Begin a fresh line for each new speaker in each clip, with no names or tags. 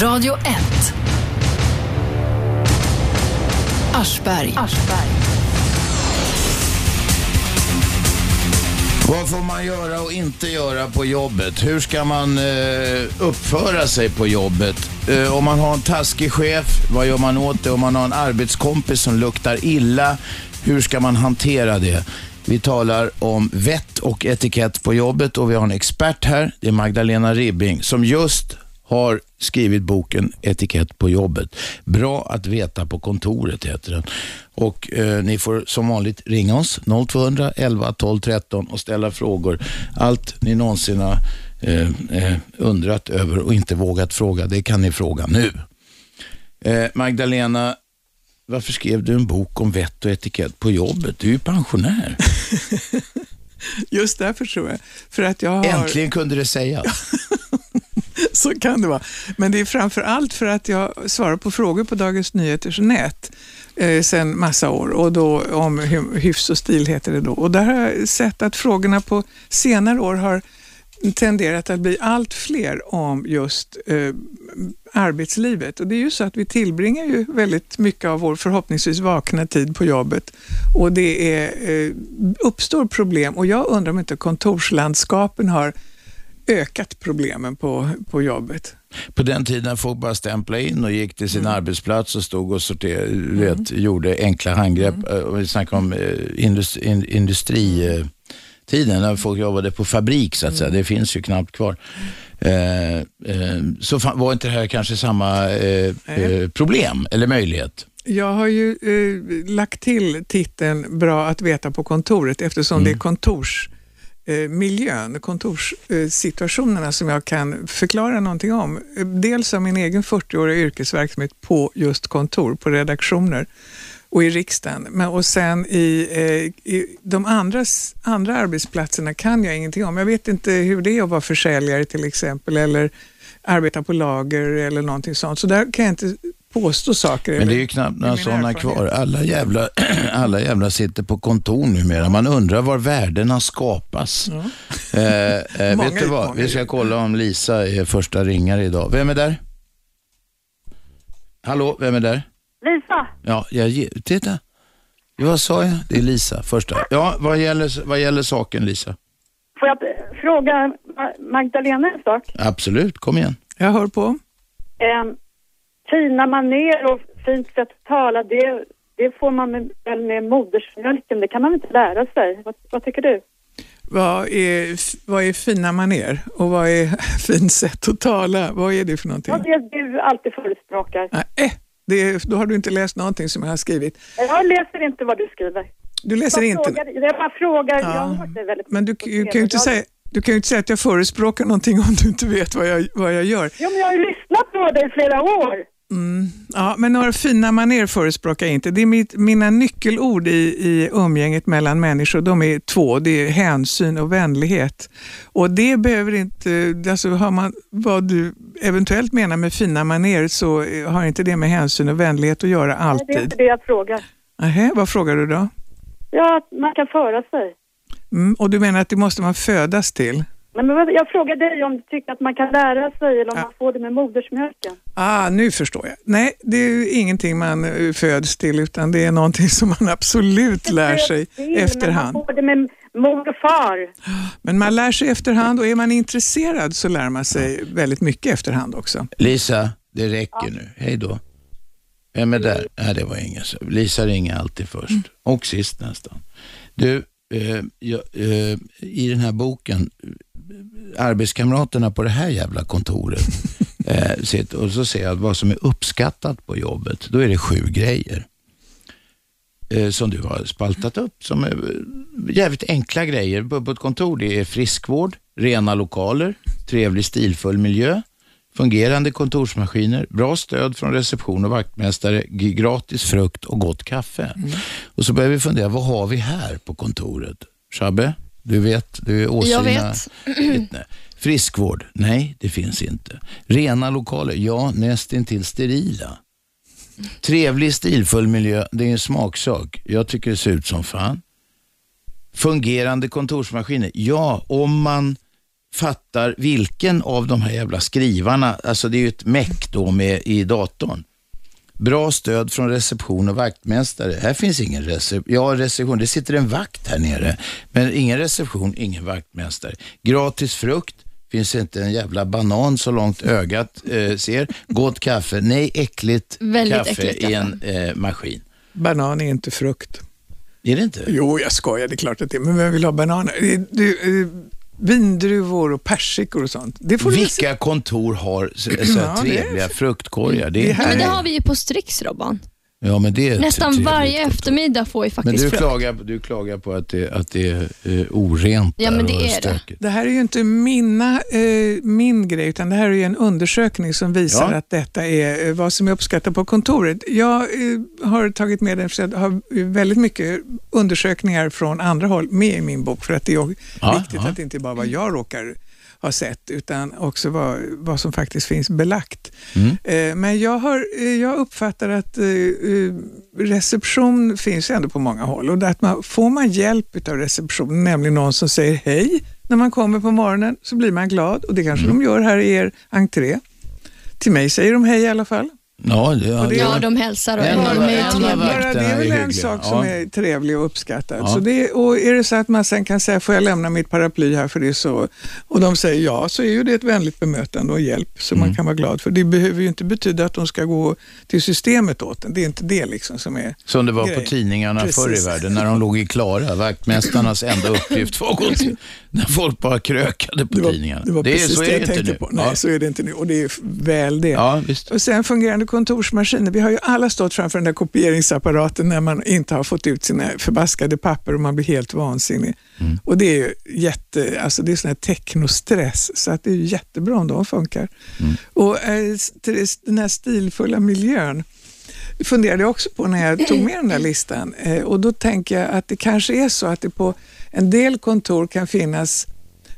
Radio 1. Aschberg.
Vad får man göra och inte göra på jobbet? Hur ska man eh, uppföra sig på jobbet? Eh, om man har en taskig chef, vad gör man åt det? Om man har en arbetskompis som luktar illa, hur ska man hantera det? Vi talar om vett och etikett på jobbet och vi har en expert här. Det är Magdalena Ribbing som just har skrivit boken Etikett på jobbet. Bra att veta på kontoret heter den. Och eh, Ni får som vanligt ringa oss 0200 11 12 13 och ställa frågor. Allt ni någonsin har eh, eh, undrat över och inte vågat fråga, det kan ni fråga nu. Eh, Magdalena, varför skrev du en bok om vett och etikett på jobbet? Du är ju pensionär.
Just därför tror jag. För att jag har...
Äntligen kunde det sägas.
Så kan det vara. Men det är framför allt för att jag svarar på frågor på Dagens Nyheters nät eh, sedan massa år och då om hyfs och stil heter det då. Och där har jag sett att frågorna på senare år har tenderat att bli allt fler om just eh, arbetslivet. Och det är ju så att vi tillbringar ju väldigt mycket av vår förhoppningsvis vakna tid på jobbet och det är, eh, uppstår problem och jag undrar om inte kontorslandskapen har ökat problemen på, på jobbet.
På den tiden folk bara stämpla in och gick till sin
Mm.
arbetsplats och stod och sorterade, vet, gjorde enkla handgrepp.
Mm.
Eh, Och vi snackar om eh, industri, in, industritiden när folk jobbade på fabrik så att
Mm.
säga. Det finns ju knappt kvar. Eh, eh, så var inte det här kanske samma eh, eh, problem eller möjlighet?
Jag har ju eh, lagt till titeln Bra att veta på kontoret eftersom det är eh, Eh, miljön, kontorssituationerna som jag kan förklara någonting om. Dels av min egen 40-åriga yrkesverksamhet på just kontor, på redaktioner och i riksdagen. Men, och sen i, eh, i de andra, andra arbetsplatserna kan jag ingenting om. Jag vet inte hur det är att vara försäljare till exempel eller arbeta på lager eller någonting sånt. Så där kan jag inte påstå saker.
Men det är ju knappt några sådana kvar. Alla jävla, alla jävla sitter på kontor numera. Man undrar var värdena skapas. Eh, eh,
Många
vet du vad? Vi ska kolla om Lisa är första ringare idag. Vem är där? Hallå, vem är där?
Lisa,
Ja, jag titta. Ja, Vad sa jag? Det är Lisa, första. Ja, vad gäller, vad gäller saken Lisa?
får jag eh, fråga Ma- Magdalena en sak?
Absolut, kom igen.
Jag hör på.
Eh, fina maner och fint sätt att tala, det, det får man med, väl med modersmjölken, det kan man inte lära sig? Vad, vad tycker du?
Vad är, vad är fina maner och vad är fint sätt att tala? Vad är det för någonting?
Ja, det du alltid förespråkar.
Nej, det är, då har du inte läst någonting som jag har skrivit.
Jag läser inte vad du skriver.
Du läser
jag
inte.
Frågar, jag bara frågar,
Ja.
jag har hört det väldigt
Men du, du, kan ju inte säga, du kan ju inte säga att jag förespråkar någonting om du inte vet vad jag, vad jag gör.
Jo, men jag har ju lyssnat på dig i flera år.
Ja, men några fina maner förespråkar jag inte. Det är mitt, mina nyckelord i, i umgänget mellan människor. De är två. Det är hänsyn och vänlighet. Och det behöver inte, alltså har man vad du eventuellt menar med fina maner så har inte det med hänsyn och vänlighet att göra
Nej, Det är
alltid.
inte det jag frågar.
Nähä, vad frågar du då?
Ja, att man kan föra sig.
Mm, och du menar att det måste man födas till?
Nej, men jag frågar dig om du tycker att man kan lära sig eller om man får det med modersmjölken.
Ah, nu förstår jag. Nej, det är ju ingenting man eh, föds till utan det är någonting som man absolut lär sig
till,
efterhand.
Man får det med mor och far.
Men man lär sig efterhand och är man intresserad så lär man sig väldigt mycket efterhand också.
Lisa, det räcker nu. Hej då. Vem är där? Nej, det var ingen. Lisa ringer alltid först. Och sist nästan. Du, eh, jag, eh, i den här boken, arbetskamraterna på det här jävla kontoret, eh, och så ser jag vad som är uppskattat på jobbet. Då är det sju grejer. Eh, som du har spaltat upp som är eh, jävligt enkla grejer på, på ett kontor. Det är friskvård, rena lokaler, trevlig stilfull miljö, fungerande kontorsmaskiner, bra stöd från reception och vaktmästare, gratis frukt och gott kaffe. Och så börjar vi fundera, vad har vi här på kontoret? Shabbe, du vet, du är åsyna.
Jag vet.
vittne. Friskvård? Nej, det finns inte. Rena lokaler? Ja, nästintill sterila. Trevlig, stilfull miljö, det är en smaksak. Jag tycker det ser ut som fan. Fungerande kontorsmaskiner? Ja, om man fattar vilken av de här jävla skrivarna, alltså det är ju ett meck då med i datorn. Bra stöd från reception och vaktmästare. Här finns ingen reception. Ja, reception. Det sitter en vakt här nere. Men ingen reception, ingen vaktmästare. Gratis frukt. Finns inte en jävla banan så långt ögat eh, ser. Gott kaffe. Nej, äckligt
Väldigt
kaffe
äckligt
i en eh, maskin.
Banan är inte frukt.
Är det inte?
Jo, jag skojar, det är klart att det är, men vem vill ha bananer? Du, vindruvor och persikor och sånt. Det får
Vilka kontor har så, så här
Ja, det är-
trevliga fruktkorgar? Det
det
är
Men det har vi ju på Strix, Robban.
Ja, men det är
Nästan varje eftermiddag får vi
Men
faktiskt
du
frukt.
klagar, du klagar på att det, att det är eh, orent
Ja, men det
och
är det.
stökigt.
Det här är ju inte mina, eh, min grej, utan det här är ju en undersökning som visar
Ja.
att detta är eh, vad som är uppskattat på kontoret. Jag eh, har tagit med den, för jag har väldigt mycket undersökningar från andra håll med i min bok, för att det är
Ja,
viktigt
ja.
att det inte bara vad jag råkar ha sett, utan också vad, vad som faktiskt finns belagt.
Mm.
Eh, Men jag, har, eh, jag uppfattar att eh, reception finns ändå på många håll och att man, får man hjälp av receptionen, nämligen någon som säger hej när man kommer på morgonen, så blir man glad och det kanske
Mm.
de gör här i er entré. Till mig säger de hej i alla fall.
Ja, det, ja,
det-
Ja, de hälsar och
En
är
en
trevliga.
Bara det är väl en sak som
Ja.
är trevlig och uppskattad.
Ja.
Så det, och är det så att man sen kan säga, får jag lämna mitt paraply här för det är så, och de säger ja, så är ju det ett vänligt bemötande och hjälp som
Mm.
man kan vara glad för. Det behöver ju inte betyda att de ska gå till systemet åt en. Det är inte det liksom som är
Som det var
grej.
på tidningarna förr i
Precis.
världen när de låg i Klara. Vaktmästarnas enda uppgift var att gå till, när folk bara krökade på
Det var,
tidningarna.
det var
är,
precis
så
det
är det
jag
inte
tänkte
nu.
på. Nej,
ja.
så är det inte nu och det är väl det.
ja, visst.
Och sen fungerande kontorsmaskiner. Vi har ju alla stått framför den där kopieringsapparaten när man inte har fått ut sina förbaskade papper och man blir helt vansinnig.
Mm.
Och det är ju jätte, alltså det är sån här teknostress så att det är jättebra om de funkar.
Mm.
Och eh, den här stilfulla miljön funderade jag också på när jag tog med den där listan eh, och då tänker jag att det kanske är så att det på en del kontor kan finnas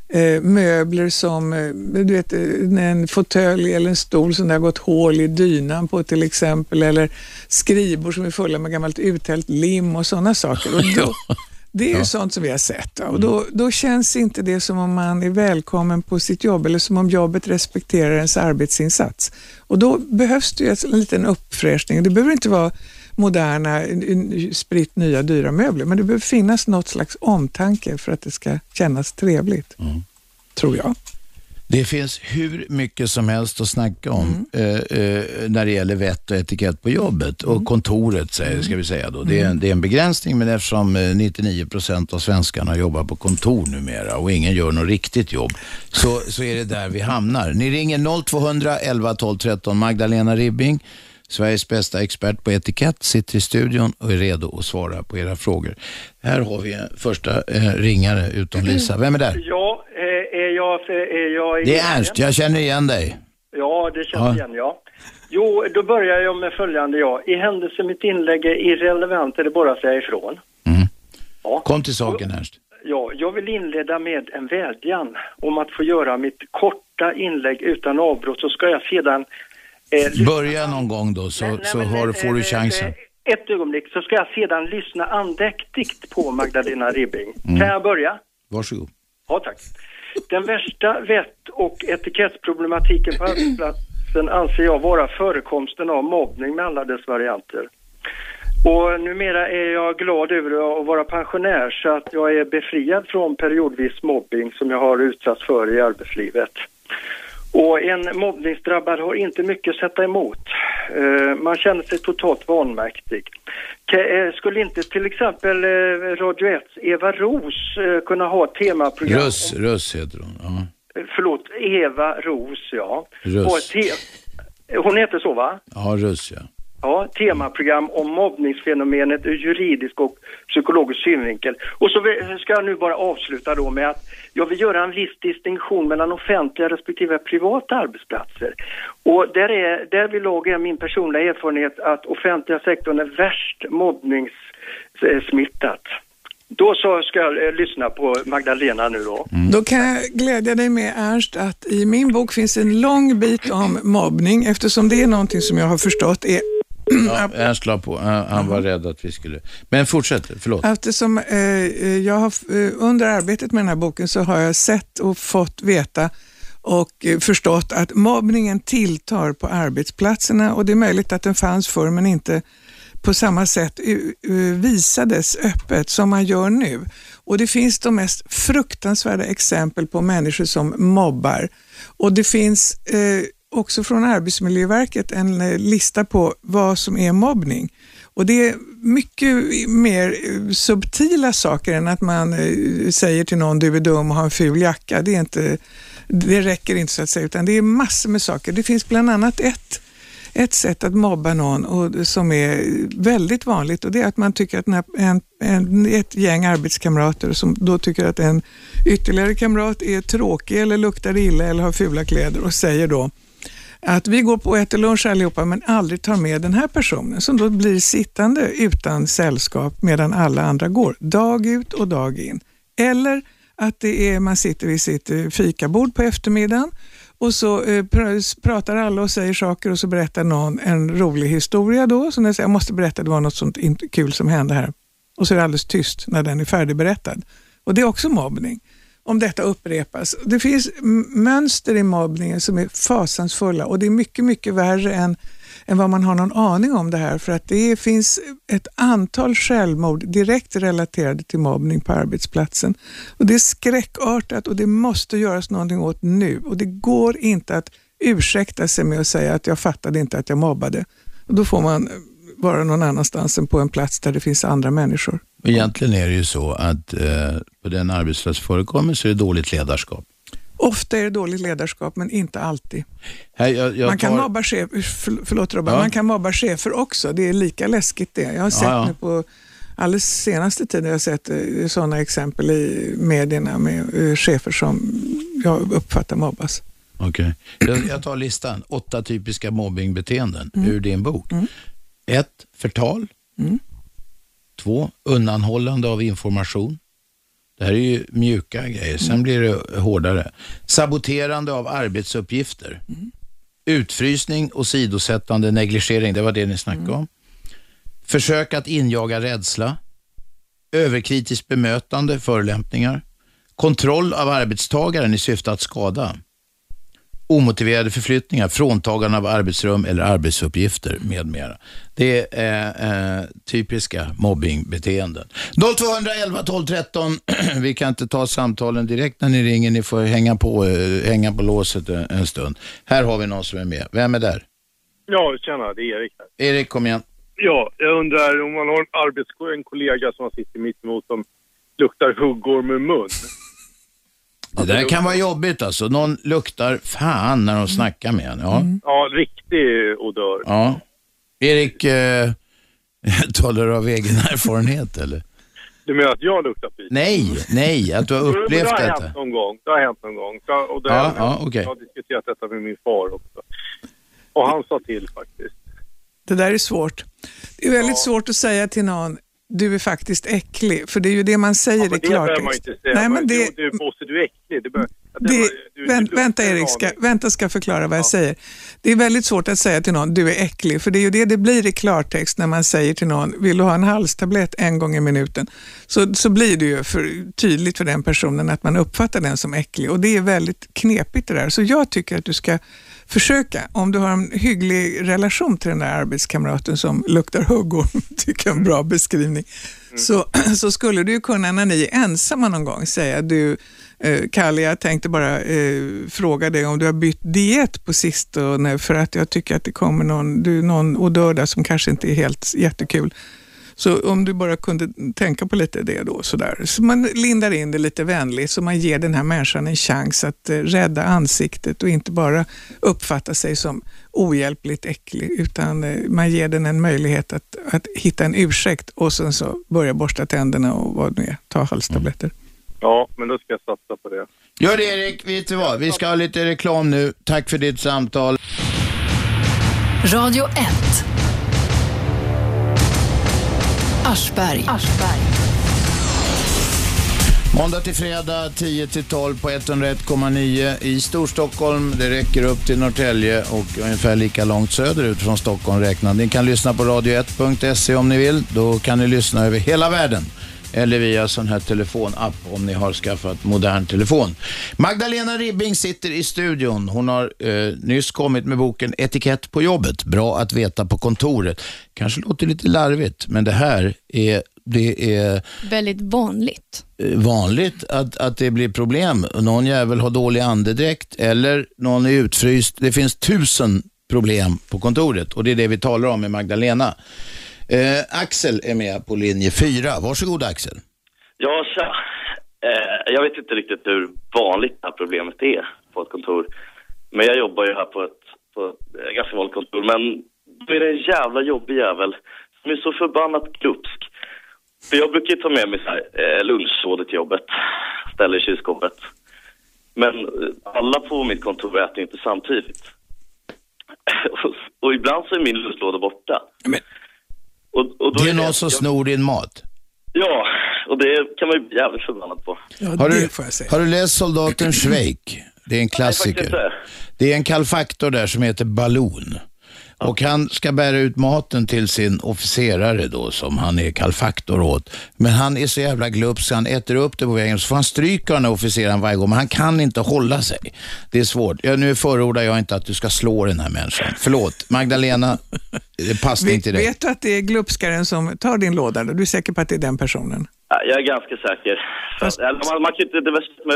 eh, möbler som eh, du vet, eh, en fåtölj eller en stol som det har gått hål i dynan på till exempel, eller skrivbord som är fulla med gammalt uthällt lim och sådana saker. Och då, det är ju sånt som vi har sett. Och då, då känns inte det som om man är välkommen på sitt jobb eller som om jobbet respekterar ens arbetsinsats. Och då behövs det ju en liten uppfräschning. Det behöver inte vara moderna, spritt nya dyra möbler, men det behöver finnas något slags omtanke för att det ska kännas trevligt. Tror jag.
Det finns hur mycket som helst att snacka om eh, eh, när det gäller vett och etikett på jobbet och kontoret säger, ska vi säga då. Det är, en, det är en begränsning men eftersom eh, 99 procent av svenskarna jobbar på kontor numera och ingen gör något riktigt jobb så, så är det där vi hamnar. Ni ringer 0200 11 12 13 Magdalena Ribbing Sveriges bästa expert på etikett sitter i studion och är redo att svara på era frågor. Här har vi en första eh, ringare utom Lisa. Vem är där?
Ja, eh, är jag, är jag
Det är Ernst, jag känner igen dig.
Ja, det känns
Ja.
igen, ja. Jo, då börjar jag med följande, ja. I händelse mitt inlägg är irrelevant är det bara att säga ifrån.
Mm.
Ja.
Kom till saken Ernst.
Ja, jag vill inleda med en vädjan om att få göra mitt korta inlägg utan avbrott så ska jag sedan... Eh,
Börja någon gång då så,
Nej, nej,
så
men,
har,
eh,
får du chansen.
eh, Ett ögonblick så ska jag sedan lyssna andäktigt på Magdalena Ribbing.
Mm.
Kan jag börja?
Varsågod.
Ja, tack. Den värsta vett och etikettsproblematiken på arbetsplatsen anser jag vara förekomsten av mobbning med alla dess varianter. Och numera är jag glad över att vara pensionär så att jag är befriad från periodvis mobbing som jag har utsatts för i arbetslivet. Och en mobbningsdrabbad har inte mycket att sätta emot. Eh, man känner sig totalt vanmäktig. Eh, skulle inte till exempel eh, Radio 1 Eva Ros kunna ha ett temaprogram?
Russ, Russ heter hon. Ja.
Förlåt, Eva Ros, ja. Te- hon heter så va?
ja, Russ ja.
Ja, temaprogram om mobbningsfenomenet ur juridisk och psykologisk synvinkel. Och så vill- ska jag nu bara avsluta då med att jag vill göra en viss distinktion mellan offentliga respektive privata arbetsplatser. Och där är, därvidlag är min personliga erfarenhet att offentliga sektorn är värst mobbningssmittat. Då så ska jag eh, lyssna på Magdalena nu då.
Då kan jag glädja dig med Ernst att i min bok finns en lång bit om mobbning eftersom det är någonting som jag har förstått är
Ja, Ernst la på. Han, han var rädd att vi skulle... Men fortsätt, förlåt.
Eftersom eh, jag har, eh, under arbetet med den här boken så har jag sett och fått veta och eh, förstått att mobbningen tilltar på arbetsplatserna och det är möjligt att den fanns förr men inte på samma sätt eh, eh, visades öppet som man gör nu. Och det finns de mest fruktansvärda exempel på människor som mobbar. Och det finns eh, också från Arbetsmiljöverket en eh, lista på vad som är mobbning. Och det är mycket mer eh, subtila saker än att man eh, säger till någon du är dum och har en ful jacka. Det, är inte, det räcker inte så att säga, utan det är massor med saker. Det finns bland annat ett ett sätt att mobba någon och, som är väldigt vanligt och det är att man tycker att en, en, ett gäng arbetskamrater som då tycker att en ytterligare kamrat är tråkig eller luktar illa eller har fula kläder och säger då att vi går på och äter lunch allihopa men aldrig tar med den här personen som då blir sittande utan sällskap medan alla andra går, dag ut och dag in. Eller att det är, man sitter vid sitt eh, fikabord på eftermiddagen och så eh, pratar alla och säger saker och så berättar någon en rolig historia då. Som jag, säger, jag måste berätta, det var något sånt kul som hände här. Och så är det alldeles tyst när den är färdigberättad. Och det är också mobbning om detta upprepas. Det finns mönster i mobbningen som är fasansfulla och det är mycket, mycket värre än, än vad man har någon aning om det här för att det finns ett antal självmord direkt relaterade till mobbning på arbetsplatsen. Och Det är skräckartat och det måste göras någonting åt nu och det går inte att ursäkta sig med att säga att jag fattade inte att jag mobbade. Och då får man vara någon annanstans än på en plats där det finns andra människor.
Egentligen är det ju så att eh, på den arbetsplats förekommer så är det dåligt ledarskap.
Ofta är det dåligt ledarskap, men inte alltid.
Här, jag, jag
man, kan
tar...
mobba chef, för, förlåt ja. man kan mobba chefer också. Det är lika läskigt det. Jag har sett ja, ja. nu på alldeles senaste tiden, jag har sett eh, sådana exempel i medierna med uh, chefer som jag uppfattar mobbas.
Okej, okay. jag, jag, tar listan. Åtta typiska mobbingbeteenden mm. ur din bok. Mm. Ett, Förtal. Mm. Två, undanhållande av information. Det här är ju mjuka grejer, sen blir det hårdare. Saboterande av arbetsuppgifter. Mm. Utfrysning och sidosättande negligering, det var det ni snackade mm. om. Försök att injaga rädsla. Överkritiskt bemötande, förolämpningar. Kontroll av arbetstagaren i syfte att skada omotiverade förflyttningar, fråntagande av arbetsrum eller arbetsuppgifter med mera. Det är eh, typiska mobbingbeteenden. 0211 12 13. Vi kan inte ta samtalen direkt när ni ringer. Ni får hänga på, eh, hänga på låset en, en stund. Här har vi någon som är med. Vem är där?
Ja, tjena, det är Erik här.
Erik, kom igen.
Ja, jag undrar om man har en, arbets en kollega som sitter mitt emot som luktar huggorm ur mun.
Det där kan vara jobbigt alltså. Någon luktar fan när de snackar med en. Ja, mm.
ja riktig odör.
Ja. Erik, eh, talar du av egen erfarenhet eller?
Du menar att jag luktar fint?
Nej, nej, att du har upplevt detta.
Det har hänt någon gång. Det har hänt någon gång. och det
ja, ja, okay.
Jag har diskuterat detta med min far också. Och han sa till faktiskt.
Det där är svårt. Det är väldigt ja. svårt att säga till någon, du är faktiskt äcklig, för det är ju det man säger ja, i klartext.
Nej, men det, du, Bosse, du är äcklig. Det bör, det, det,
du, vänt, du, vänta Erik, ska, vänta ska förklara vad ja. jag säger. Det är väldigt svårt att säga till någon, du är äcklig, för det är ju det det blir i klartext när man säger till någon, vill du ha en halstablett en gång i minuten? Så, så blir det ju för tydligt för den personen att man uppfattar den som äcklig och det är väldigt knepigt det där. Så jag tycker att du ska försöka, om du har en hygglig relation till den där arbetskamraten som luktar huggorm, tycker jag är en bra beskrivning, mm. så, så skulle du kunna när ni är ensamma någon gång säga, du eh, Kalle, jag tänkte bara eh, fråga dig om du har bytt diet på sistone för att jag tycker att det kommer någon, du, någon odör där som kanske inte är helt jättekul. Så om du bara kunde tänka på lite det då, sådär. Så man lindar in det lite vänligt, så man ger den här människan en chans att eh, rädda ansiktet och inte bara uppfatta sig som ohjälpligt äcklig, utan eh, man ger den en möjlighet att, att hitta en ursäkt och sen så börja borsta tänderna och vad det nu är, ta halstabletter.
Ja, men då ska jag satsa på det.
Gör det Erik, vet du vad? Vi ska ha lite reklam nu. Tack för ditt samtal.
Radio 1 Aschberg. Aschberg.
Måndag till fredag 10 till 12 på 101,9 i Storstockholm. Det räcker upp till Norrtälje och ungefär lika långt söderut från Stockholm räknat. Ni kan lyssna på radio1.se om ni vill. Då kan ni lyssna över hela världen. Eller via sån här telefonapp om ni har skaffat modern telefon. Magdalena Ribbing sitter i studion. Hon har eh, nyss kommit med boken Etikett på jobbet. Bra att veta på kontoret. Kanske låter lite larvigt, men det här är det är
Väldigt vanligt.
eh, vanligt att, att det blir problem. Någon jävel har dålig andedräkt eller någon är utfryst. Det finns tusen problem på kontoret och det är det vi talar om med Magdalena. Eh, Axel är med på linje fyra. Varsågod Axel.
Ja, tja. Eh, jag vet inte riktigt hur vanligt det här problemet är på ett kontor. Men jag jobbar ju här på ett, på ett eh, ganska vanligt kontor. Men då är det en jävla jobbig jävel som är så förbannat glupsk. För jag brukar ju ta med mig så här, eh, lunchlådor till jobbet, ställer i kylskåpet. Men eh, alla på mitt kontor äter inte samtidigt. och, och ibland så är min lunchlåda borta.
Men,
Och, och då
det är
det-
någon som
jag-
snor din mat.
Ja, och det kan man ju bli jävligt förbannad på.
Ja,
Har du, har du läst Soldaten Schweik? Det är en klassiker.
inte.
Det är en kalfaktor där som heter Balloon. Och han ska bära ut maten till sin officerare då som han är kalfaktor åt. Men han är så jävla glupsk han äter upp det på vägen. Så får han stryka den här officeraren varje gång. Men han kan inte hålla sig. Det är svårt. Ja, nu förordar jag inte att du ska slå den här människan. Förlåt. Magdalena, det passar
Vet,
inte dig.
vet du att det är glupskaren som tar din låda? Du är säker på att det är den personen?
Ja, Jag är ganska säker.
Fast-
man, man kan inte,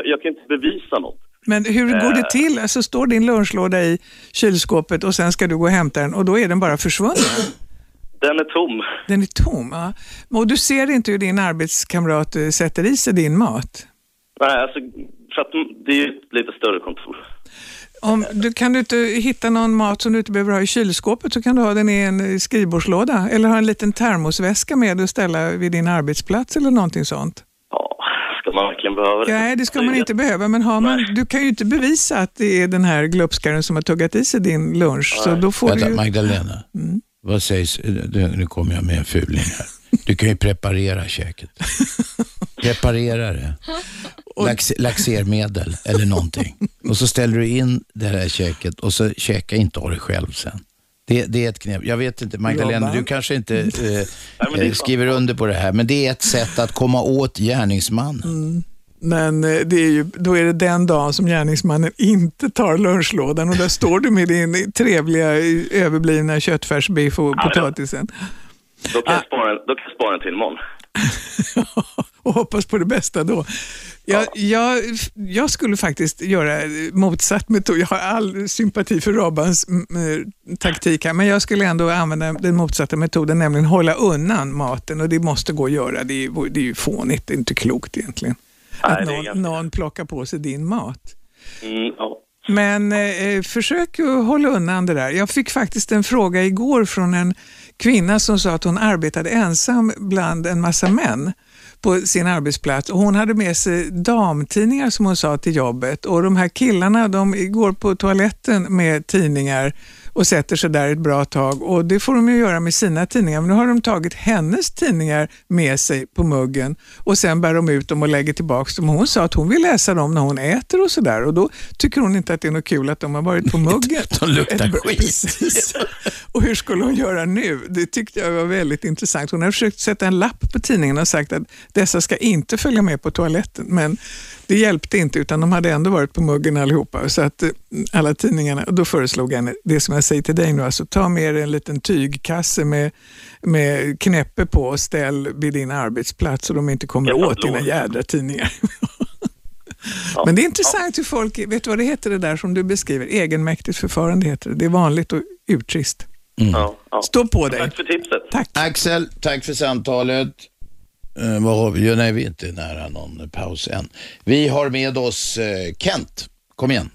jag kan inte bevisa något.
Men hur går det
Eh.
till? Alltså står din lunchlåda i kylskåpet och sen ska du gå och hämta den och då är den bara försvunnen?
Den är tom.
Den är tom. Ja. Och du ser inte hur din arbetskamrat eh, sätter i sig din mat?
Nej, alltså, för att det är ju ett lite större kontor.
Om du, kan du inte hitta någon mat som du inte behöver ha i kylskåpet så kan du ha den i en eh, skrivbordslåda eller ha en liten termosväska med och ställa vid din arbetsplats eller någonting sånt.
Ja, ska man verkligen behöva det?
Nej, det ska man inte behöva, men har man, du kan ju inte bevisa att det är den här glupskaren som har tuggat i sig din lunch. Så då får
Vänta,
du ju...
Magdalena. Vad sägs? Nu kommer jag med en fuling här. Du kan ju preparera käket. Preparera det. Lax, laxermedel eller någonting. Och så ställer du in det här käket och så käka inte av det själv sen. Det, det är ett knep. Jag vet inte, Magdalena,
Robban.
du kanske inte eh, eh, skriver under på det här, men det är ett sätt att komma åt gärningsmannen.
Men eh, det är ju, då är det den dagen som gärningsmannen inte tar lunchlådan och där står du med din trevliga eh, överblivna köttfärsbiff och
Ja,
potatisen
Då
Ah.
kan, jag spara, då kan jag spara den till imorgon.
och hoppas på det bästa då. Jag, jag, jag skulle faktiskt göra motsatt metod. Jag har all sympati för Robbans eh, taktik här, men jag skulle ändå använda den motsatta metoden, nämligen hålla undan maten och det måste gå att göra. Det är, det är ju fånigt, det är inte klokt egentligen.
Nej,
att någon,
ganska-
någon plockar på sig din mat.
Mm, ja.
Men eh, försök att hålla undan det där. Jag fick faktiskt en fråga igår från en kvinna som sa att hon arbetade ensam bland en massa män på sin arbetsplats. Och hon hade med sig damtidningar som hon sa till jobbet. Och de här killarna de går på toaletten med tidningar och sätter sig där ett bra tag och det får de ju göra med sina tidningar men nu har de tagit hennes tidningar med sig på muggen och sen bär de ut dem och lägger tillbaka dem. Hon sa att hon vill läsa dem när hon äter och sådär och då tycker hon inte att det är något kul att de har varit på muggen.
De luktar skit.
Och hur skulle hon göra nu? Det tyckte jag var väldigt intressant. Hon har försökt sätta en lapp på tidningen och sagt att dessa ska inte följa med på toaletten, men det hjälpte inte utan de hade ändå varit på muggen allihopa. Så att eh, alla tidningarna, och då föreslog henne det som jag säger till dig nu, alltså ta med dig en liten tygkasse med, med knäppe på och ställ vid din arbetsplats så de inte kommer
Jag tar
åt dina jädra tidningar.
Ja.
Men det är intressant hur folk, vet du vad det heter det där som du beskriver? Egenmäktigt förfarande heter det. Det är vanligt och urtrist.
Ja, ja.
Stå på dig.
Tack för tipset.
Tack.
Axel, tack för samtalet. Eh, vad har vi? Ja, nej, vi är inte nära någon paus än. Vi har med oss eh, Kent. Kom igen.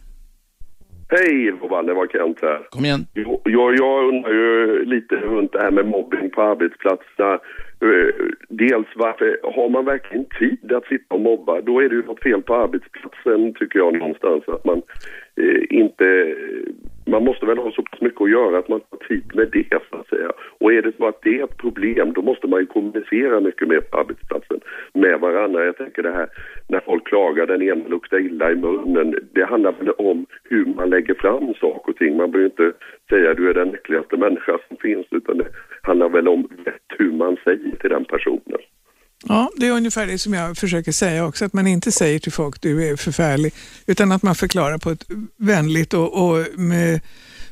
Hej Robban, det var Kent här.
Kom igen.
Jag, jag undrar ju lite runt det här med mobbing på arbetsplatserna. Eh, dels varför, har man verkligen tid att sitta och mobba, då är det ju något fel på arbetsplatsen tycker jag någonstans. Att man eh, inte, man måste väl ha så pass mycket att göra att man har tid med det så att säga. Och är det så att det är ett problem, då måste man ju kommunicera mycket mer på arbetsplatsen. med varandra. Jag tänker det här när folk klagar, den ena luktar illa i munnen. Det handlar väl om hur man lägger fram saker och ting. Man behöver inte säga du är den äckligaste människa som finns utan det handlar väl om hur man säger till den personen.
Ja, det är ungefär det som jag försöker säga också, att man inte säger till folk du är förfärlig, utan att man förklarar på ett vänligt och, och med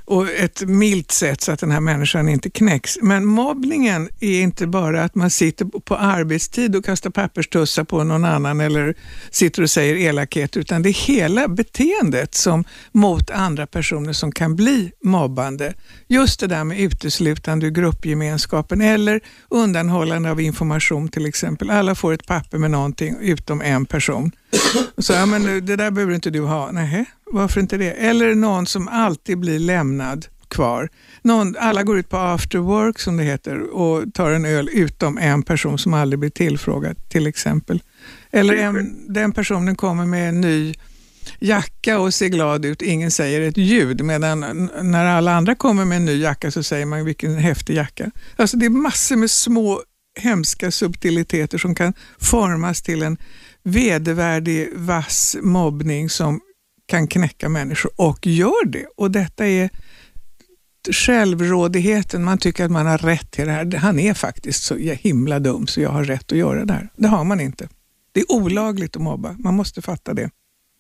och ett milt sätt så att den här människan inte knäcks. Men mobbningen är inte bara att man sitter på arbetstid och kastar papperstussar på någon annan eller sitter och säger elakhet, utan det är hela beteendet som mot andra personer som kan bli mobbande. Just det där med uteslutande ur gruppgemenskapen eller undanhållande av information till exempel. Alla får ett papper med någonting utom en person. Så, ja, men eh, det där behöver inte du ha. Nej, varför inte det? Eller någon som alltid blir lämnad kvar. Någon, alla går ut på after work som det heter och tar en öl utom en person som aldrig blir tillfrågad till exempel. Eller en, den personen kommer med en ny jacka och ser glad ut, ingen säger ett ljud, medan när alla andra kommer med en ny jacka så säger man vilken häftig jacka. Alltså det är massor med små hemska subtiliteter som kan formas till en vedervärdig, vass mobbning som kan knäcka människor och gör det. Och detta är självrådigheten, man tycker att man har rätt till det här. Han är faktiskt så himla dum så jag har rätt att göra det här. Det har man inte. Det är olagligt att mobba, man måste fatta det.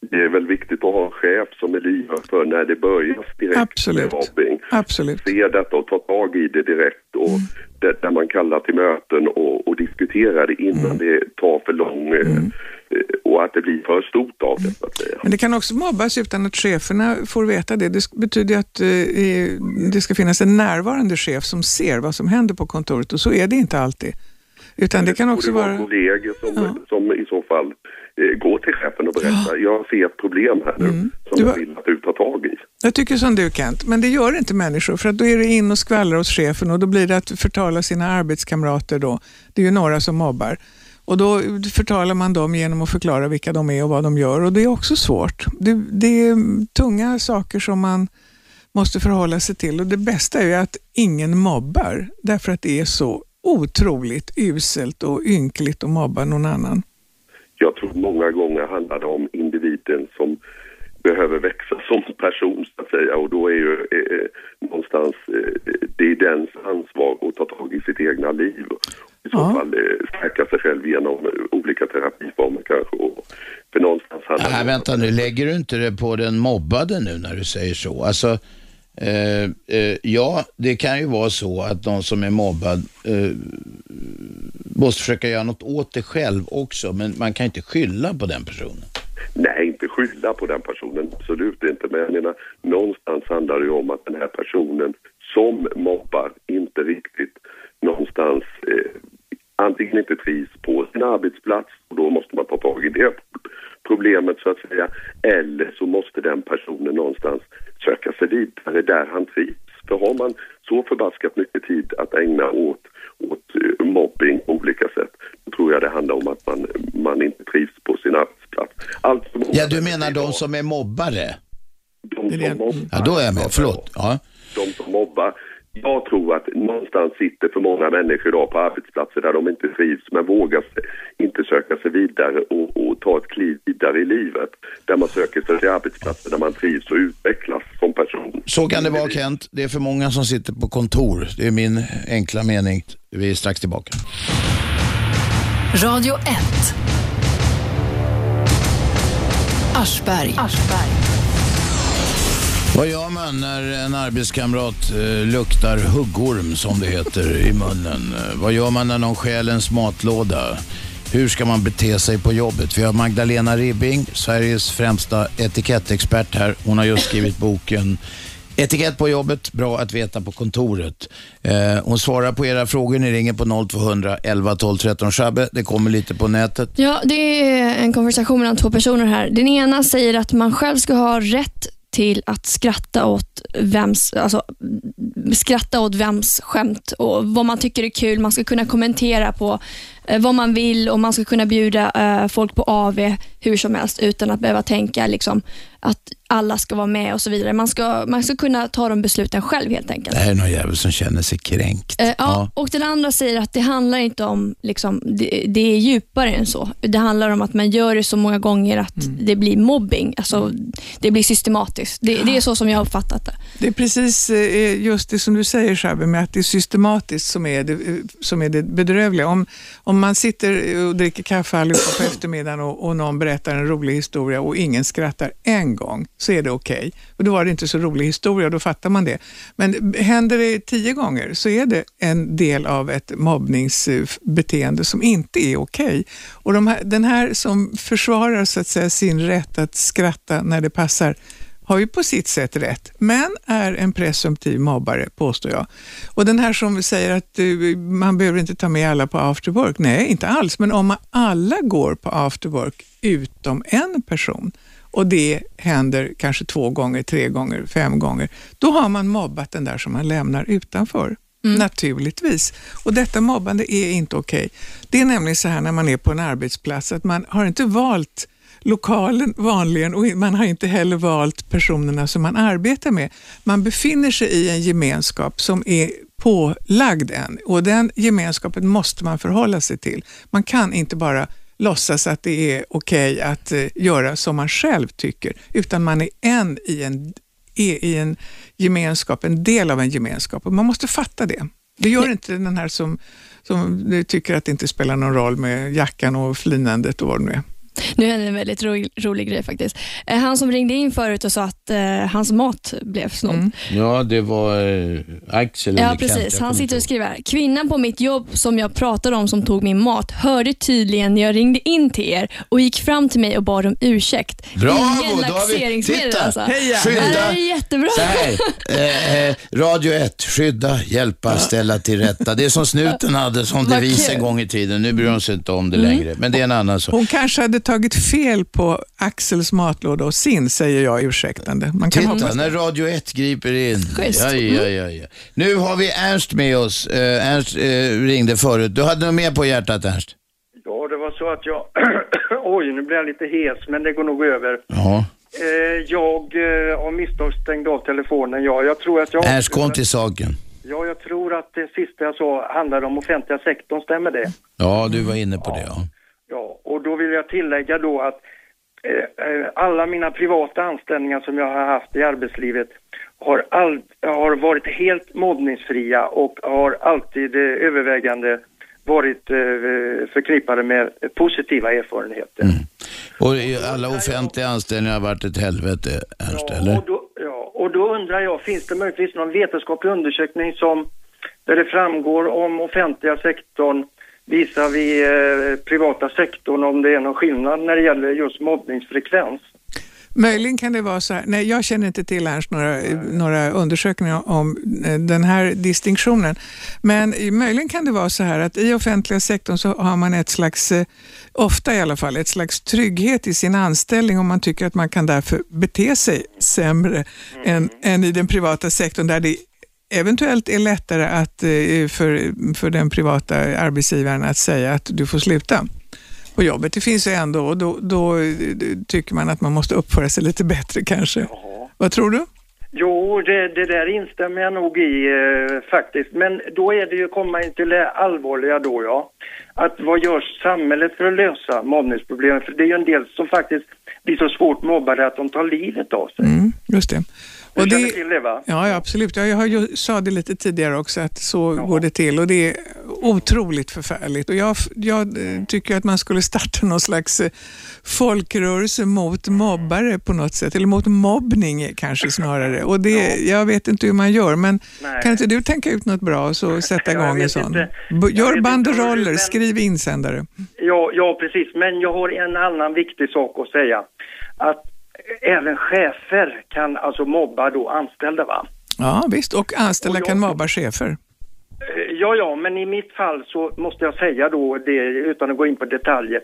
Det är väl viktigt att ha en chef som är lyhörd för när det börjar direkt
Absolut.
med mobbing.
Absolut.
Se detta och ta tag i det direkt och
Mm.
det, där man kallar till möten och, och diskuterar det innan
Mm.
det tar för lång eh, och att det blir för stort av det så att säga.
Men det kan också mobbas utan att cheferna får veta det. Det betyder ju att eh, det ska finnas en närvarande chef som ser vad som händer på kontoret och så är det inte alltid. Utan det kan också
borde
vara...
kollegor som, som i så fall eh, går till chefen och berättar jag ser ett problem här nu som
Mm. Du
jag vill att du tar tag i.
Jag tycker som du Kent, men det gör inte människor för att då är det in och skvallra hos chefen och då blir det att förtala sina arbetskamrater då. Det är ju några som mobbar. Och då förtalar man dem genom att förklara vilka de är och vad de gör och det är också svårt. Det, det är tunga saker som man måste förhålla sig till och det bästa är ju att ingen mobbar därför att det är så otroligt uselt och ynkligt att mobba någon annan.
Jag tror många gånger handlar det om individen som behöver växa som person så att säga och då är ju eh, eh, någonstans eh, det är dens ansvar att ta tag i sitt egna liv i så
Ja.
fall eh, stärka sig själv genom eh, olika terapiformer kanske och för någonstans handlar
Nej, vänta nu, lägger du inte det på den mobbade nu när du säger så? Alltså, eh, ja, det kan ju vara så att någon som är mobbad måste försöka göra något åt det själv också, men man kan inte skylla på den personen.
Nej, inte skylla på den personen, absolut inte. Men jag menar, någonstans handlar det ju om att den här personen som mobbar inte riktigt någonstans eh, antingen inte trivs på sin arbetsplats och då måste man ta tag i det problemet så att säga. Eller så måste den personen någonstans söka sig vidare där han trivs. För har man så förbaskat mycket tid att ägna åt, åt eh, mobbing på olika sätt, då tror jag det handlar om att man, man inte trivs på sin arbetsplats. Allt
Ja, du menar de som är mobbare?
de
Det är det.
som mobbar,
Ja, då är jag med. Förlåt. Ja.
de som mobbar. Jag tror att någonstans sitter för många människor idag på arbetsplatser där de inte trivs men vågar inte söka sig vidare och, och ta ett kliv vidare i livet. Där man söker sig till arbetsplatser där man trivs och utvecklas som person.
Så kan det vara Kent. Det är för många som sitter på kontor. Det är min enkla mening. Vi är strax tillbaka.
Radio 1. Aschberg.
Vad gör man när en arbetskamrat eh, luktar huggorm, som det heter, i munnen? Eh, vad gör man när någon stjäl ens matlåda? Hur ska man bete sig på jobbet? Vi har Magdalena Ribbing, Sveriges främsta etikettexpert här. Hon har just skrivit boken Etikett på jobbet, bra att veta på kontoret. Eh, hon svarar på era frågor. Ni ringer på 0200 11 12 13. Shabbe, det kommer lite på nätet.
Ja, det är en konversation mellan två personer här. Den ena säger att man själv ska ha rätt till att skratta åt vems, alltså, skratta åt vems skämt och vad man tycker är kul. Man ska kunna kommentera på eh, vad man vill och man ska kunna bjuda eh, folk på AV hur som helst utan att behöva tänka liksom, att alla ska vara med och så vidare. Man ska, man ska kunna ta de besluten själv helt enkelt.
Det här är någon jävel som känner sig kränkt.
Eh, ja, Och den andra säger att det handlar inte om, liksom, det, det är djupare än så. Det handlar om att man gör det så många gånger att det blir mobbing. Alltså, Det blir systematiskt. Det, det är så som jag har uppfattat det.
Det är precis eh, just det som du säger Shabbe, med att det är systematiskt som är det, eh, som är det bedrövliga. Om, om man sitter och dricker kaffe allihopa på eftermiddagen och, och någon berättar en rolig historia och ingen skrattar en gång, så är det okej. Och då var det inte så rolig historia då fattar man det. Men händer det tio gånger så är det en del av ett mobbningsbeteende som inte är okej. Och de här, den här som försvarar så att säga, sin rätt att skratta när det passar har ju på sitt sätt rätt, men är en presumtiv mobbare, påstår jag. Och den här som säger att du, man behöver inte ta med alla på after work. Nej, inte alls, men om alla går på after work utom en person och det händer kanske två gånger, tre gånger, fem gånger, då har man mobbat den där som man lämnar utanför. Naturligtvis. Och detta mobbande är inte okej. Det är nämligen så här när man är på en arbetsplats att man har inte valt lokalen vanligen och man har inte heller valt personerna som man arbetar med. Man befinner sig i en gemenskap som är pålagd en och den gemenskapen måste man förhålla sig till. Man kan inte bara låtsas att det är okej att eh, göra som man själv tycker, utan man är en i en, är i en gemenskap, en del av en gemenskap och man måste fatta det. Det gör inte den här som, som tycker att det inte spelar någon roll med jackan och flinandet och vad det nu är.
Nu hände en väldigt ro, rolig grej faktiskt. Eh, Han som ringde in förut och sa att eh, hans mat blev snodd.
Ja, det var eh, Axel
Ja, precis. Han sitter och skriver här. Kvinnan på mitt jobb som jag pratade om som tog min mat hörde tydligen när jag ringde in till er och gick fram till mig och bad om ursäkt.
Bravo,
Ingen
då har vi-
laxeringsmedel
titta.
alltså.
Heja.
Det här
Skydda.
är jättebra.
Så här, eh, eh, Radio 1, skydda, hjälpa, ställa till rätta. Det är som snuten hade som devis en gång i tiden. Nu bryr hon sig inte om det
Mm.
längre. Men det är en annan sak.
Hon kanske hade tagit fel på Axels matlåda och sin, säger jag ursäktande. Man kan
Titta,
hoppas
när. Radio 1 griper in.
Schysst.
Ja, ja, ja, ja. Nu har vi Ernst med oss. Eh, Ernst eh, ringde förut. Du hade något mer på hjärtat, Ernst?
Ja, det var så att jag... Oj, nu blir jag lite hes, men det går nog över.
Ja.
Eh, jag eh, av misstag stängde av telefonen. Ja, jag tror att jag...
Ernst, kom till saken.
Ja, jag tror att det sista jag sa handlade om offentliga sektorn, stämmer det?
Ja, du var inne på det. Ja.
Ja, och då vill jag tillägga då att eh, eh, alla mina privata anställningar som jag har haft i arbetslivet har, all, har varit helt mobbningsfria och har alltid eh, övervägande varit eh, förknippade med positiva erfarenheter.
Och i alla offentliga anställningar har varit ett helvete, Ernst, eller?
Och då, ja, och då undrar jag, finns det möjligtvis någon vetenskaplig undersökning som där det framgår om offentliga sektorn visar vi eh, privata sektorn om det är någon skillnad när det gäller just mobbningsfrekvens?
Möjligen kan det vara så här, nej jag känner inte till Ernst några, några undersökningar om eh, den här distinktionen. Men möjligen kan det vara så här att i offentliga sektorn så har man ett slags, eh, ofta i alla fall, ett slags trygghet i sin anställning och man tycker att man kan därför bete sig sämre än, än i den privata sektorn där det eventuellt är lättare att, eh, för, för den privata arbetsgivaren att säga att du får sluta på jobbet. Det finns ju ändå och då, då eh, tycker man att man måste uppföra sig lite bättre kanske. Vad tror du?
Jo, det, det där instämmer jag nog i eh, faktiskt. Men då är det ju komma in till det allvarliga då ja. Att vad gör samhället för att lösa mobbningsproblemen? För det är ju en del som faktiskt blir så svårt mobbade att de tar livet av sig.
Mm, just det.
Du
Och
känner
det
till det va?
ja, ja, absolut. Jag, jag sa det lite tidigare också att så går det till och det är otroligt förfärligt. Och jag, jag eh, tycker att man skulle starta någon slags eh, folkrörelse mot mobbare på något sätt, eller mot mobbning kanske snarare. Och det, Jag vet inte hur man gör, men
Nej.
kan inte du tänka ut något bra och så sätta igång en sån? Gör banderoller,
men-
skriv insändare.
Ja, ja, precis. Men jag har en annan viktig sak att säga. Att även chefer kan alltså mobba då anställda va?
Ja, visst. Och anställda kan mobba chefer.
Ja, ja, men i mitt fall så måste jag säga då det utan att gå in på detaljer.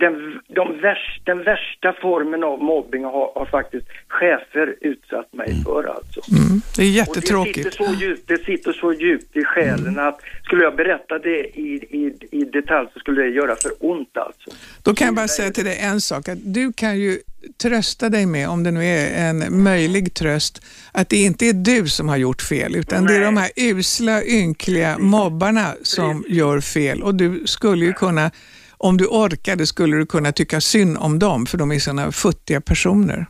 Den, de värst, den värsta formen av mobbing har, har faktiskt chefer utsatt mig för alltså.
Mm. Det är
Och
jättetråkigt.
det sitter, så djupt, det sitter så djupt i själen att skulle jag berätta det i, i, i detalj så skulle det göra för ont alltså.
Då kan jag bara säga till dig en sak, att du kan ju trösta dig med, om det nu är en möjlig tröst, att det inte är du som har gjort fel, utan det är de här usla, ynkliga mobbarna som gör fel. Och du skulle ju kunna, om du orkade, skulle du kunna tycka synd om dem, för de är sådana futtiga personer.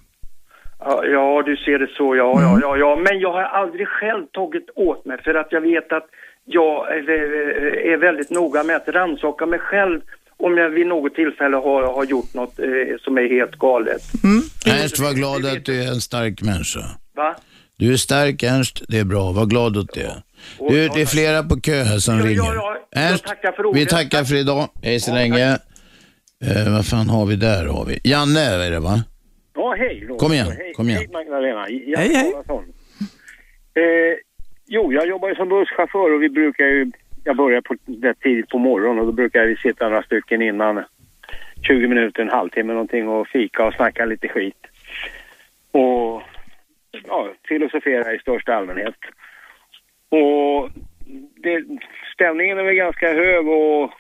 Ja, du ser det så, ja, ja, ja, ja. Men jag har aldrig själv tagit åt mig för att jag vet att jag är, är väldigt noga med att rannsaka mig själv om jag vid något tillfälle har, har gjort något eh, som är helt galet.
Ernst, var glad att du är en stark människa.
Va?
Du är stark Ernst, det är bra. Var glad åt det. Du, det är flera på kö här som
Ja, ja,
ringer.
ja, jag
Ernst,
tackar för
vi tackar för idag. Hej så länge. Eh, vad fan har vi där? Har vi? Janne är det va?
Ja, hej. Då.
Kom igen,
Hej,
kom igen.
Hej Magdalena. Jag
Hej, hej.
Eh, jo, jag jobbar ju som busschaufför och vi brukar ju, jag börjar på, rätt tidigt på morgonen och då brukar vi sitta några stycken innan 20 minuter, en halvtimme någonting och fika och snacka lite skit. Och ja, filosofera i största allmänhet. Och det, stämningen är väl ganska hög och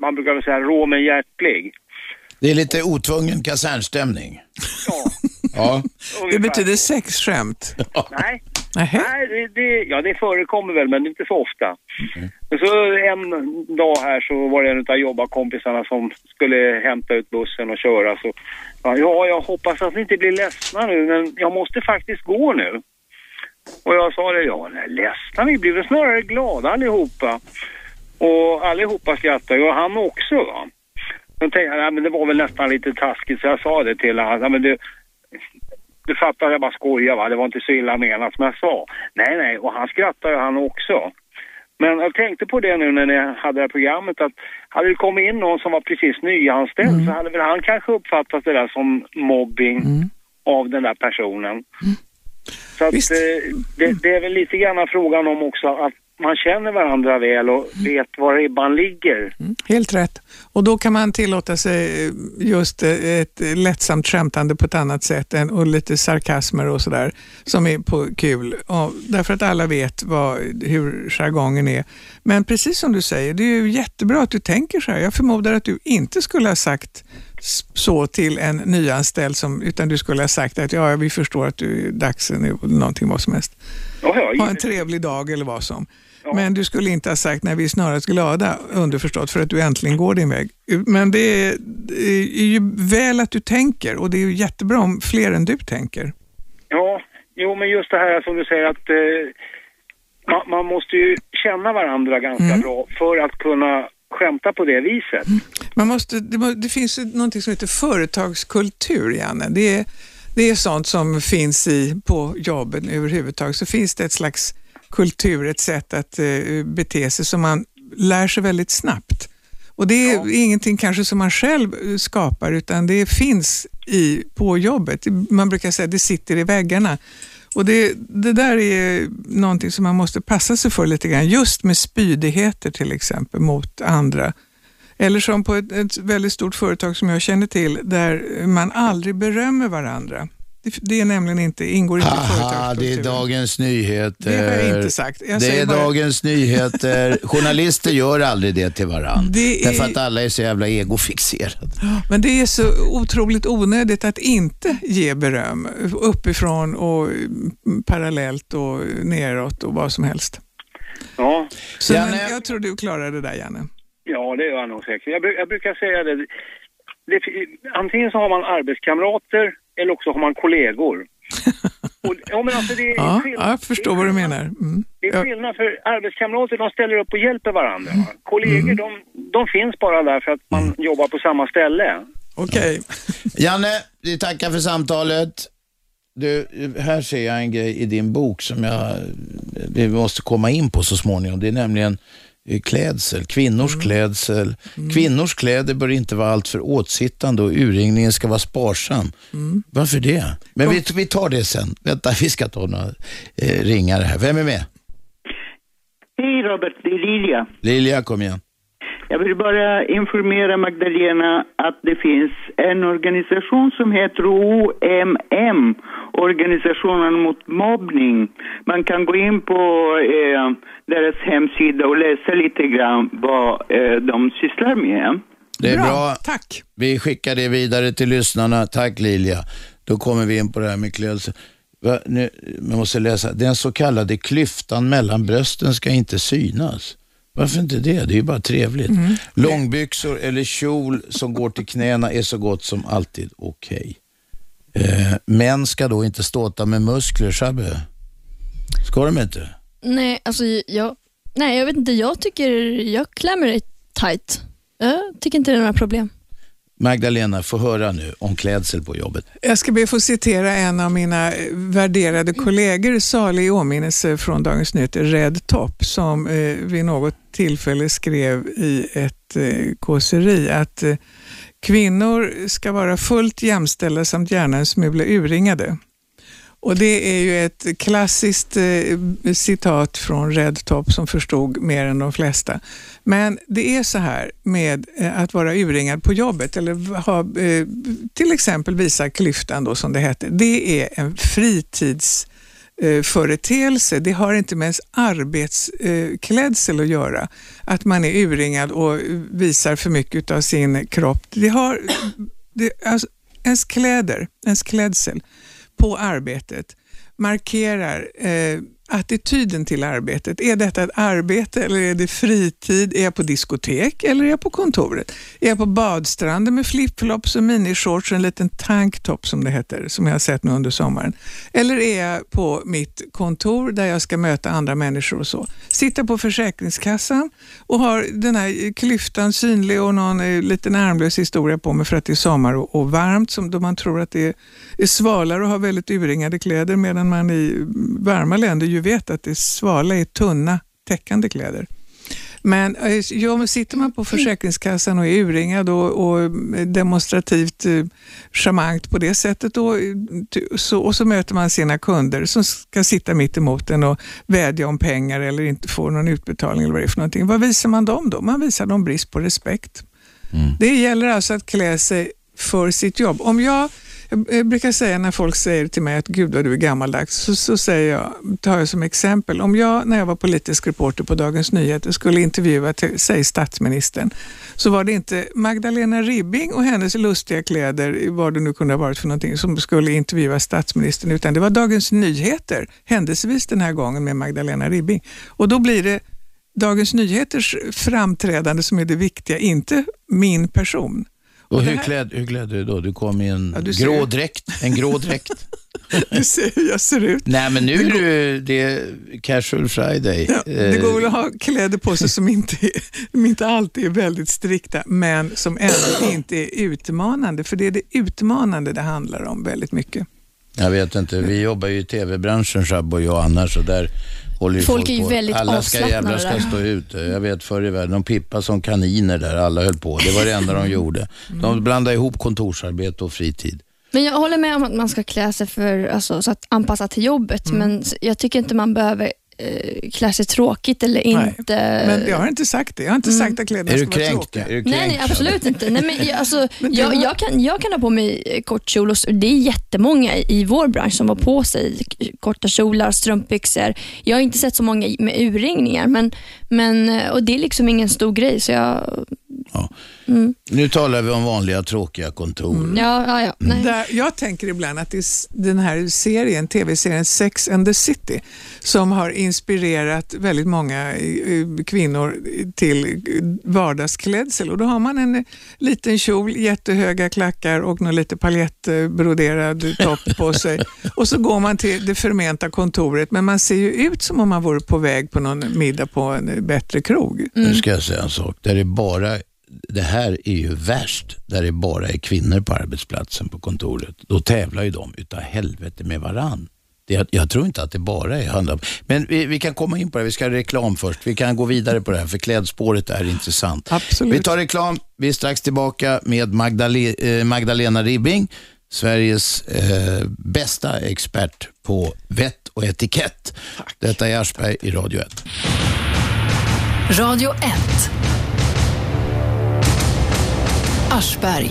man brukar väl säga rå men hjärtlig.
Det är lite otvungen kasernstämning. Ja.
Det betyder sexskämt.
Nej.
Nähä.
Nej, det, det, ja, det förekommer väl, men inte så ofta. Men så en dag här så var det en av jobbarkompisarna som skulle hämta ut bussen och köra. Så, ja, ja, jag hoppas att ni inte blir ledsna nu, men jag måste faktiskt gå nu. Och jag sa det, ja, nej, ledsna, vi blir väl snarare glada allihopa. Och allihopa skrattade, och han också. Va? Då tänkte jag, nej, men det var väl nästan lite taskigt, så jag sa det till honom. Ja, men det, du fattar, jag bara skojar va, det var inte så illa menat som jag sa. Nej, nej, och han skrattar ju han också. Men jag tänkte på det nu när ni hade det här programmet att hade det kommit in någon som var precis nyanställd så hade väl han kanske uppfattat det där som mobbing av den där personen. Så att eh, det, det är väl lite grann frågan om också att man känner varandra väl och vet var ribban ligger.
Mm, helt rätt. Och då kan man tillåta sig eh, just eh, ett lättsamt skämtande på ett annat sätt än, och lite sarkasmer och sådär som är på kul. Och därför att alla vet vad, hur jargongen är. Men precis som du säger, det är ju jättebra att du tänker så här. Jag förmodar att du inte skulle ha sagt så till en nyanställd, som, utan du skulle ha sagt att ja, vi förstår att du är dags nu, någonting vad som helst. Ha en trevlig dag eller vad som. Men du skulle inte ha sagt när vi är snarast glada, underförstått, för att du äntligen går din väg. Men det är, det är ju väl att du tänker och det är ju jättebra om fler än du tänker.
Ja, jo men just det här som du säger att eh, man, man måste ju känna varandra ganska bra för att kunna skämta på det viset.
Man måste, det, det finns någonting som heter företagskultur, Janne. Det är, det är sånt som finns i, på jobben överhuvudtaget. Så finns det ett slags kultur, ett sätt att eh, bete sig som man lär sig väldigt snabbt. Och det är ingenting kanske som man själv eh, skapar, utan det finns i, på jobbet. Man brukar säga att det sitter i väggarna. Och det, det där är någonting som man måste passa sig för lite grann, just med spydigheter till exempel mot andra. Eller som på ett, ett väldigt stort företag som jag känner till, där man aldrig berömmer varandra. Det, det är nämligen inte, ingår inte i
Haha, det är
företagskulturen.
Dagens Nyheter.
Det har jag inte sagt. Jag
det är
bara-
Dagens Nyheter. Journalister gör aldrig det till varandra.
Det är-
Därför att alla är så jävla egofixerade.
Men det är så otroligt onödigt att inte ge beröm uppifrån och parallellt och neråt och vad som helst.
Ja.
Så
Janne-
men jag tror du klarar det där, Janne.
Ja, det gör jag nog säkert. Jag, jag brukar säga det. det. Antingen så har man arbetskamrater eller också har man kollegor. Och, ja, men alltså det är
Ja,
skillnad.
ja, jag förstår vad du menar. Mm.
Det är skillnad för arbetskamrater, de ställer upp och hjälper varandra. va? Kollegor, de, de finns bara där för att man jobbar på samma ställe.
Okej.
Janne, vi tackar för samtalet. Du, här ser jag en grej i din bok som jag, vi måste komma in på så småningom. Det är nämligen klädsel, kvinnors klädsel. Kvinnors kläder bör inte vara alltför åtsittande och urringningen ska vara sparsam. Varför det? Men vi, vi tar det sen. Vänta, vi ska ta några eh, ringare här. Vem är med?
Hej Robert, det är Lilja.
Lilja, kom igen.
Jag vill bara informera Magdalena att det finns en organisation som heter OMM, Organisationen mot mobbning. Man kan gå in på eh, deras hemsida och läsa lite grann vad eh, de sysslar med.
Det är
Bra,
bra.
tack.
Vi skickar det vidare till lyssnarna. Tack Lilja. Då kommer vi in på det här med klädsel. Nu, jag måste läsa. Den så kallade klyftan mellan brösten ska inte synas. Varför inte det? Det är ju bara trevligt. Långbyxor eller kjol som går till knäna är så gott som alltid okej. Eh, män ska då inte ståta med muskler, Shabbe. Ska de inte?
Nej, alltså jag, nej, jag vet inte. Jag tycker jag klär mig tight. Jag tycker inte det är några problem.
Magdalena, få höra nu om klädsel på jobbet.
Jag ska be att få citera en av mina eh, värderade kollegor, salig i åminnelse från Dagens Nyheter, Red Top, som eh, vid något tillfälle skrev i ett eh, kåseri att eh, kvinnor ska vara fullt jämställda samt gärna en smula urringade. Och Det är ju ett klassiskt eh, citat från Red Top som förstod mer än de flesta. Men det är så här med eh, att vara urringad på jobbet eller ha, eh, till exempel visa klyftan då som det heter. Det är en fritids eh, företeelse. Det har inte med ens arbetsklädsel eh, att göra. Att man är urringad och visar för mycket av sin kropp. Det har, det, alltså, ens kläder, ens klädsel på arbetet markerar eh, attityden till arbetet. Är detta ett arbete eller är det fritid? Är jag på diskotek eller är jag på kontoret? Är jag på badstranden med flipflops och minishorts och en liten tanktop som det heter, som jag har sett nu under sommaren? Eller är jag på mitt kontor där jag ska möta andra människor och så? Sitta på Försäkringskassan och har den här klyftan synlig och någon eh, liten armlös historia på mig för att det är sommar och, och varmt, som då man tror att det är, är svalare och har väldigt urringade kläder medan man i varma länder ju vet att det svala är tunna täckande kläder. Men eh, ja, sitter man på Försäkringskassan och är urringad och, och demonstrativt eh, charmant på det sättet då, eh, så, och så möter man sina kunder som ska sitta mitt emot en och vädja om pengar eller inte få någon utbetalning eller vad det är för någonting. Vad visar man dem då? Man visar dem brist på respekt. Det gäller alltså att klä sig för sitt jobb. Om jag jag brukar säga när folk säger till mig att gud vad du är gammaldags, så, så säger jag, tar jag som exempel, om jag när jag var politisk reporter på Dagens Nyheter skulle intervjua, till, säg statsministern, så var det inte Magdalena Ribbing och hennes lustiga kläder, vad det nu kunde ha varit för någonting, som skulle intervjua statsministern, utan det var Dagens Nyheter, händelsevis den här gången med Magdalena Ribbing. Och då blir det Dagens Nyheters framträdande som är det viktiga, inte min person.
Och
det
hur,
här-
klädd, hur klädde du då? Du kom i en
Ja,
grå dräkt. En grå dräkt.
Du ser hur jag ser ut.
Nej, men nu är du, det är casual friday.
Ja, det
Eh,
går väl att ha kläder på sig som inte, som inte alltid är väldigt strikta, men som ändå inte är utmanande. För det är det utmanande det handlar om väldigt mycket.
Jag vet inte, vi jobbar ju i tv-branschen, Shabbo och jag annars, och där
Folk
folk,
är ju
på.
väldigt
Alla ska
avslappnade
jävla ska
där.
stå ut. Jag vet förr i världen, de pippade som kaniner där, alla höll på. Det var det enda de gjorde. De blandade ihop kontorsarbete och fritid.
Men jag håller med om att man ska klä sig för, alltså, så att anpassa till jobbet, men s- jag tycker inte man behöver eh, klä sig tråkigt eller
Nej,
inte.
Men jag har inte sagt det. Jag har inte sagt att kläderna
Är du
ska vara tråkiga.
Är du kränkt
Nej, nej, absolut inte. Nej, men, jag- alltså,
Men
jag,
var-
jag, kan, jag kan ha på mig eh, kort kjol och det är jättemånga i, i vår bransch som har på sig korta kjolar, strumpbyxor. Jag har inte sett så många med urringningar, men, men, eh, och det är liksom ingen stor grej. Så jag,
Nu talar vi om vanliga tråkiga kontor.
ja, ja, ja, nej.
Där, jag tänker ibland att det är den här serien, tv-serien Sex and the City som har inspirerat väldigt många eh, kvinnor till eh, vardagsklädsel. Och då har man en eh, liten kjol, jättehöga klackar och någon lite paljettbroderad topp på sig. Och så går man till det förmenta kontoret men man ser ju ut som om man vore på väg på någon middag på en eh, bättre krog.
Nu ska jag säga en sak. Där är bara, det här är ju värst, där det bara är kvinnor på arbetsplatsen på kontoret. Då tävlar ju de utav helvete med varann. Det, jag, jag tror inte att det bara är handlar om... Men vi, vi kan komma in på det, vi ska ha reklam först. Vi kan gå vidare på det här, för klädspåret är intressant.
Absolut.
Vi tar reklam, vi är strax tillbaka med Magdale, eh, Magdalena Ribbing, Sveriges eh, bästa expert på vett och etikett. Detta är Aschberg i Radio 1.
Radio 1. Aschberg.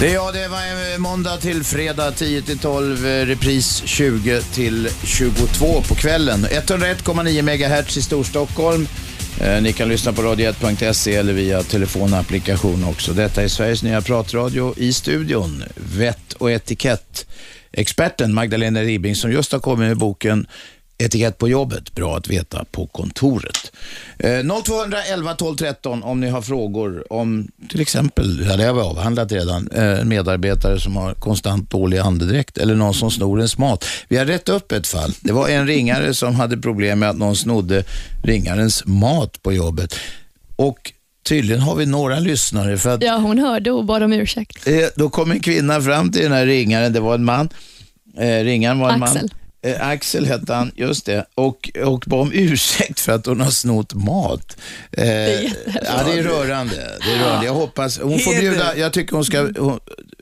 Det är jag, det var eh, måndag till fredag 10 till 12, eh, repris 20 till 22 på kvällen. 101,9 MHz i Storstockholm. Eh, ni kan lyssna på radio1.se eller via telefonapplikation också. Detta är Sveriges nya pratradio i studion. Vett och etikett. Experten Magdalena Ribbing som just har kommit med boken Etikett på jobbet, bra att veta på kontoret. Eh, 0211 12 13 om ni har frågor om till exempel, ja det har vi avhandlat redan, eh, en medarbetare som har konstant dålig andedräkt eller någon som snor ens mat. Vi har rätt upp ett fall. Det var en ringare som hade problem med att någon snodde ringarens mat på jobbet. Och tydligen har vi några lyssnare för att
Ja, hon hörde och bad om ursäkt.
Eh, då kom en kvinna fram till den här ringaren, det var en man. Eh, ringaren var en
Axel.
man. Eh, Axel hette han, just det. Och, och bad om ursäkt för att hon har snott mat. Eh, det
är.
Ja, det är rörande. Det är rörande. Jag hoppas, hon får bjuda, jag tycker hon ska, hon,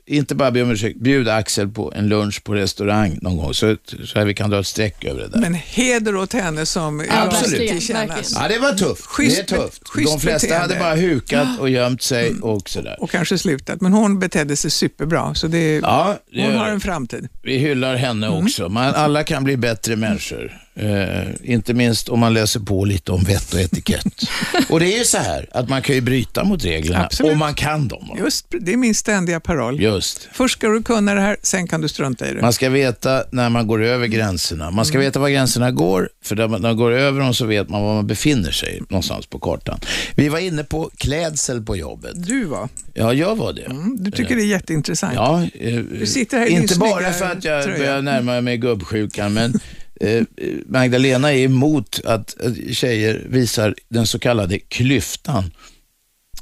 inte bara be om ursäkt, bjuda Axel på en lunch på restaurang någon gång så, så här vi kan dra ett streck över det där.
Men heder åt henne som
Ja,
till kännas.
verkligen.
Ja, det var tufft.
Schysst
det är tufft. De flesta hade bara hukat och gömt sig och sådär.
Och kanske slutat, men hon betedde sig superbra. Så det,
Ja, det
hon
gör
har en framtid.
Vi hyllar henne också. Man, alla kan bli bättre människor. Eh, inte minst om man läser på lite om vett och etikett. och det är ju så här att man kan ju bryta mot reglerna
Absolut.
om man kan dem.
Just, det är min ständiga paroll.
Just.
Först ska du kunna det här, sen kan du strunta i det.
Man ska veta när man går över gränserna. Man ska
Mm.
veta var gränserna går, för när man när man går över dem så vet man var man befinner sig någonstans på kartan. Vi var inne på klädsel på jobbet.
Du var.
Ja, jag var det.
Du tycker det är jätteintressant.
Ja, eh,
Du sitter här i
inte bara för att jag
tröja.
börjar närma mig gubbsjukan, men eh, Magdalena är emot att eh, tjejer visar den så kallade klyftan.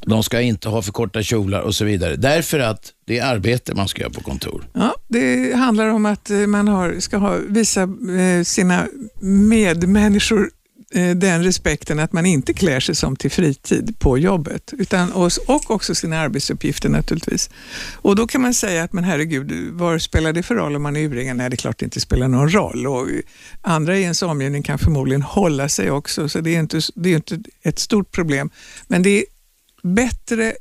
De ska inte ha för korta kjolar och så vidare. Därför att det är arbete man ska göra på kontor.
Ja, det handlar om att eh, man har, ska ha, visa eh, sina medmänniskor Eh, den respekten att man inte klär sig som till fritid på jobbet utan, och, också sina arbetsuppgifter naturligtvis. Och Då kan man säga att men herregud, vad spelar det för roll om man är urringad? Nej, det är klart det inte spelar någon roll. Och andra i ens omgivning kan förmodligen hålla sig också, så det är inte, det är inte ett stort problem. Men det är bättre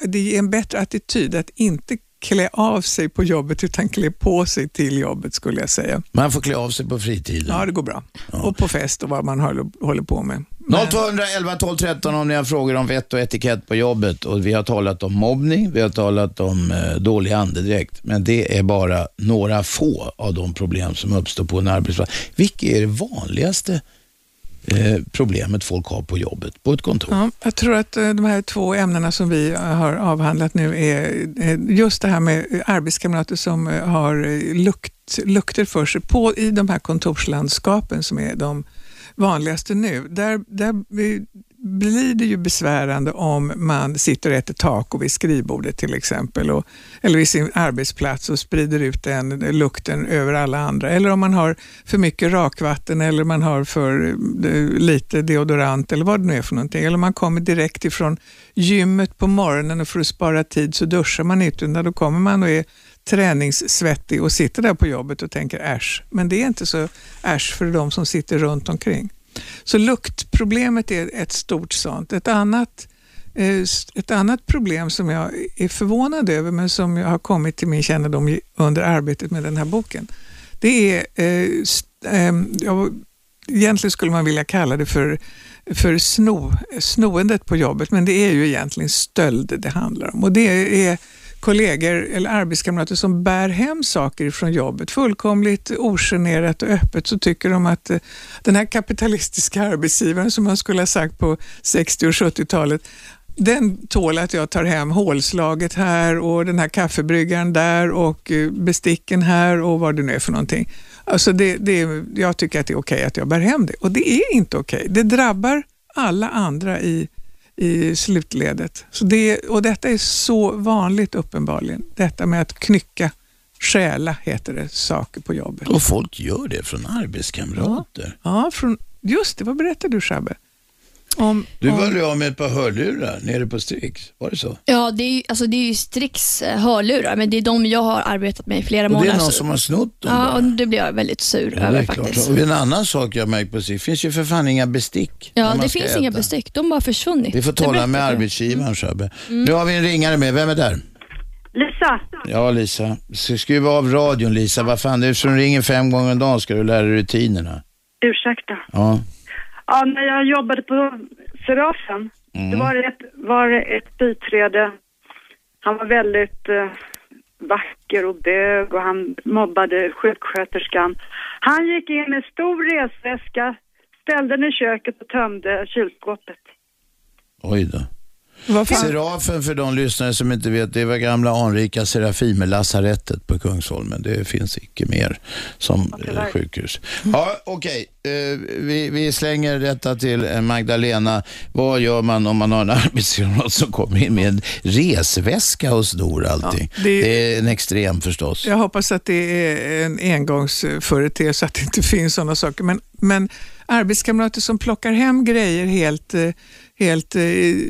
det är en bättre attityd att inte klä av sig på jobbet utan klä på sig till jobbet skulle jag säga.
Man får klä av sig på fritiden.
Ja, det går bra. Och på fest och vad man håller, på med.
0211 12 13 om ni har frågor om vett och etikett på jobbet. Och vi har talat om mobbning, vi har talat om eh, dålig andedräkt. Men det är bara några få av de problem som uppstår på en arbetsplats. Vilket är det vanligaste Eh, problemet folk har på jobbet, på ett kontor?
Ja, jag tror att eh, de här två ämnena som vi eh, har avhandlat nu är just det här med arbetskamrater som har lukt, lukter för sig på, i de här kontorslandskapen som är de vanligaste nu. Där, där blir- det ju besvärande om man sitter och äter taco vid skrivbordet till exempel, och, eller vid sin arbetsplats och sprider ut den lukten över alla andra. Eller om man har för mycket rakvatten eller man har för eh, lite deodorant eller vad det nu är för någonting. Eller om man kommer direkt ifrån gymmet på morgonen och för att spara tid så duschar man inte, utan då kommer man och är träningssvettig och sitter där på jobbet och tänker äsch. Men det är inte så äsch för de som sitter runt omkring. Så luktproblemet är ett stort sånt. Ett annat, eh, ett annat problem som jag är förvånad över men som jag har kommit till min kännedom under arbetet med den här boken. Det är, eh, eh, ja, egentligen skulle man vilja kalla det för, för sno, snoendet på jobbet men det är ju egentligen stöld det handlar om. Och det är kollegor eller arbetskamrater som bär hem saker från jobbet fullkomligt ogenerat och öppet så tycker de att eh, den här kapitalistiska arbetsgivaren som man skulle ha sagt på 60 och 70-talet den tål att jag tar hem hålslaget här och den här kaffebryggaren där och eh, besticken här och vad det nu är för någonting. Alltså det, det, jag tycker att det är okej att jag bär hem det och det är inte okej. Det drabbar alla andra i, i slutledet. Så det, och detta är så vanligt uppenbarligen. Detta med att knycka, stjäla heter det, saker på jobbet.
Och folk gör det från arbetskamrater.
Ja, från, just det. Vad berättar du Shabbe? Om,
Du
om,
var ju av med ett par hörlurar nere på Strix, var det så?
Ja, det är ju, alltså, det är ju Strix eh, hörlurar, men det är de jag har arbetat med i flera
Och det
månader.
är någon
så-
som har snott dem
Ja,
bara.
och det blir jag väldigt sur
Ja,
över faktiskt.
Och en annan sak jag märkt på Strix, det finns ju för fan inga bestick.
Ja, det finns inga
äta.
bestick. De har försvunnit.
Vi får tala med arbetsgivaren Shabbe.
Mm.
Nu har vi en ringare med, vem är där?
Lisa,
Ja Lisa, skruva av radion Lisa, vad fan, det är som ringer fem gånger om dagen ska du lära dig rutinerna.
ursäkta.
Ja.
Ja, när jag jobbade på Serafen,
Mm.
det var ett, var ett biträde. Han var väldigt eh, vacker och bög och han mobbade sjuksköterskan. Han gick in med stor resväska, ställde den i köket och tömde kylskåpet.
Oj då. Serafen för de lyssnare som inte vet, det var gamla anrika Serafimerlasarettet på Kungsholmen. Det finns icke mer som eh, sjukhus. Ja, okej. Eh, vi, vi slänger detta till eh, Magdalena. Vad gör man om man har en arbetskamrat som kommer in med en resväska och snor allting?
Ja, det-
det... är en extrem förstås.
jag hoppas att det är en engångsföreteelse, att det inte finns sådana saker. Men, men arbetskamrater som plockar hem grejer helt, eh, helt eh,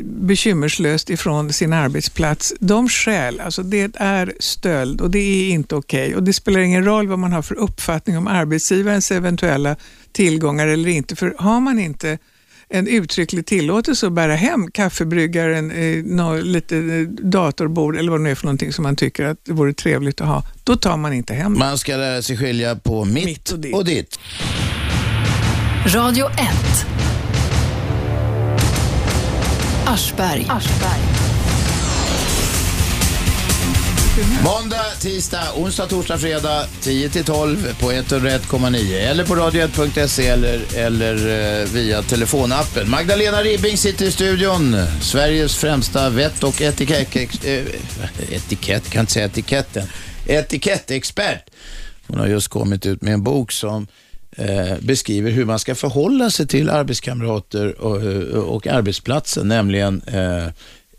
bekymmerslöst ifrån sin arbetsplats, de stjäl. Alltså det är stöld och det är inte okej. Och det spelar ingen roll vad man har för uppfattning om arbetsgivarens eventuella tillgångar eller inte. För har man inte en uttrycklig tillåtelse att bära hem kaffebryggaren, eh, lite eh, datorbord eller vad det nu är för någonting som man tycker att det vore trevligt att ha, då tar man inte hem det.
Man ska lära sig skilja på mitt,
och ditt.
och ditt.
Radio 1. Aschberg.
Måndag, tisdag, onsdag, torsdag, fredag 10 till 12 på 101,9 eller på radio1.se eller, eller eh, via telefonappen. Magdalena Ribbing sitter i studion. Sveriges främsta vett och etikett... Eh, etikett, kan inte säga etiketten. Etikettexpert. Hon har just kommit ut med en bok som eh, Eh, beskriver hur man ska förhålla sig till arbetskamrater och, eh, och arbetsplatsen, nämligen eh,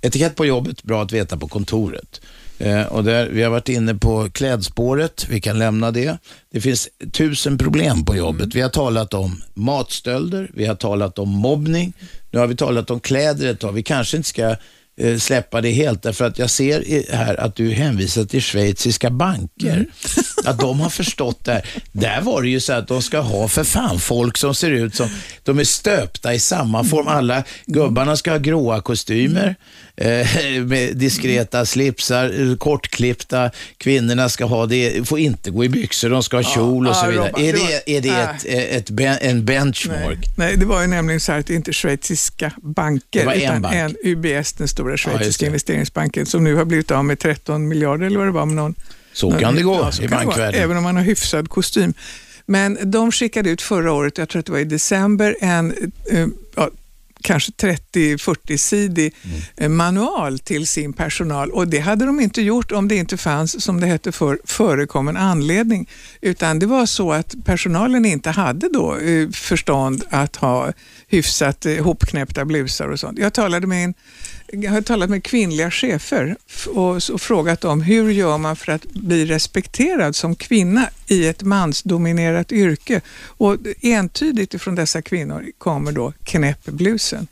etikett på jobbet, bra att veta på kontoret. Eh, och där, vi har varit inne på klädspåret, vi kan lämna det. Det finns tusen problem på jobbet. Vi har talat om matstölder, vi har talat om mobbning, nu har vi talat om kläder ett tag. Vi kanske inte ska eh, släppa det helt, därför att jag ser här att du hänvisar till schweiziska banker. Att de har förstått det här. Där var det ju så att de ska ha för fan folk som ser ut som, de är stöpta i samma form. Alla gubbarna ska ha gråa kostymer eh, med diskreta slipsar, kortklippta. Kvinnorna ska ha det, får inte gå i byxor, de ska ha kjol och så
ja,
vidare. Är
det
är det ett, eh, ett, en benchmark?
Nej, det var ju nämligen så här att det inte är schweiziska banker,
var en
utan
bank.
en UBS, den stora schweiziska
det.
investeringsbanken, som nu har blivit av med 13 miljarder eller vad det var. Med någon,
Så kan det gå
så
i bankvärlden.
Även om man har hyfsad kostym. Men de skickade ut förra året, jag tror att det var i december, en eh, ja, kanske 30-40-sidig
Mm.
eh, manual till sin personal och det hade de inte gjort om det inte fanns, som det hette för förekommen anledning. Utan det var så att personalen inte hade då eh, förstånd att ha hyfsat eh, hopknäppta blusar och sånt. Jag talade med en jag har talat med kvinnliga chefer och, och frågat dem hur gör man för att bli respekterad som kvinna i ett mansdominerat yrke. Och entydigt ifrån dessa kvinnor kommer då knäppblusen.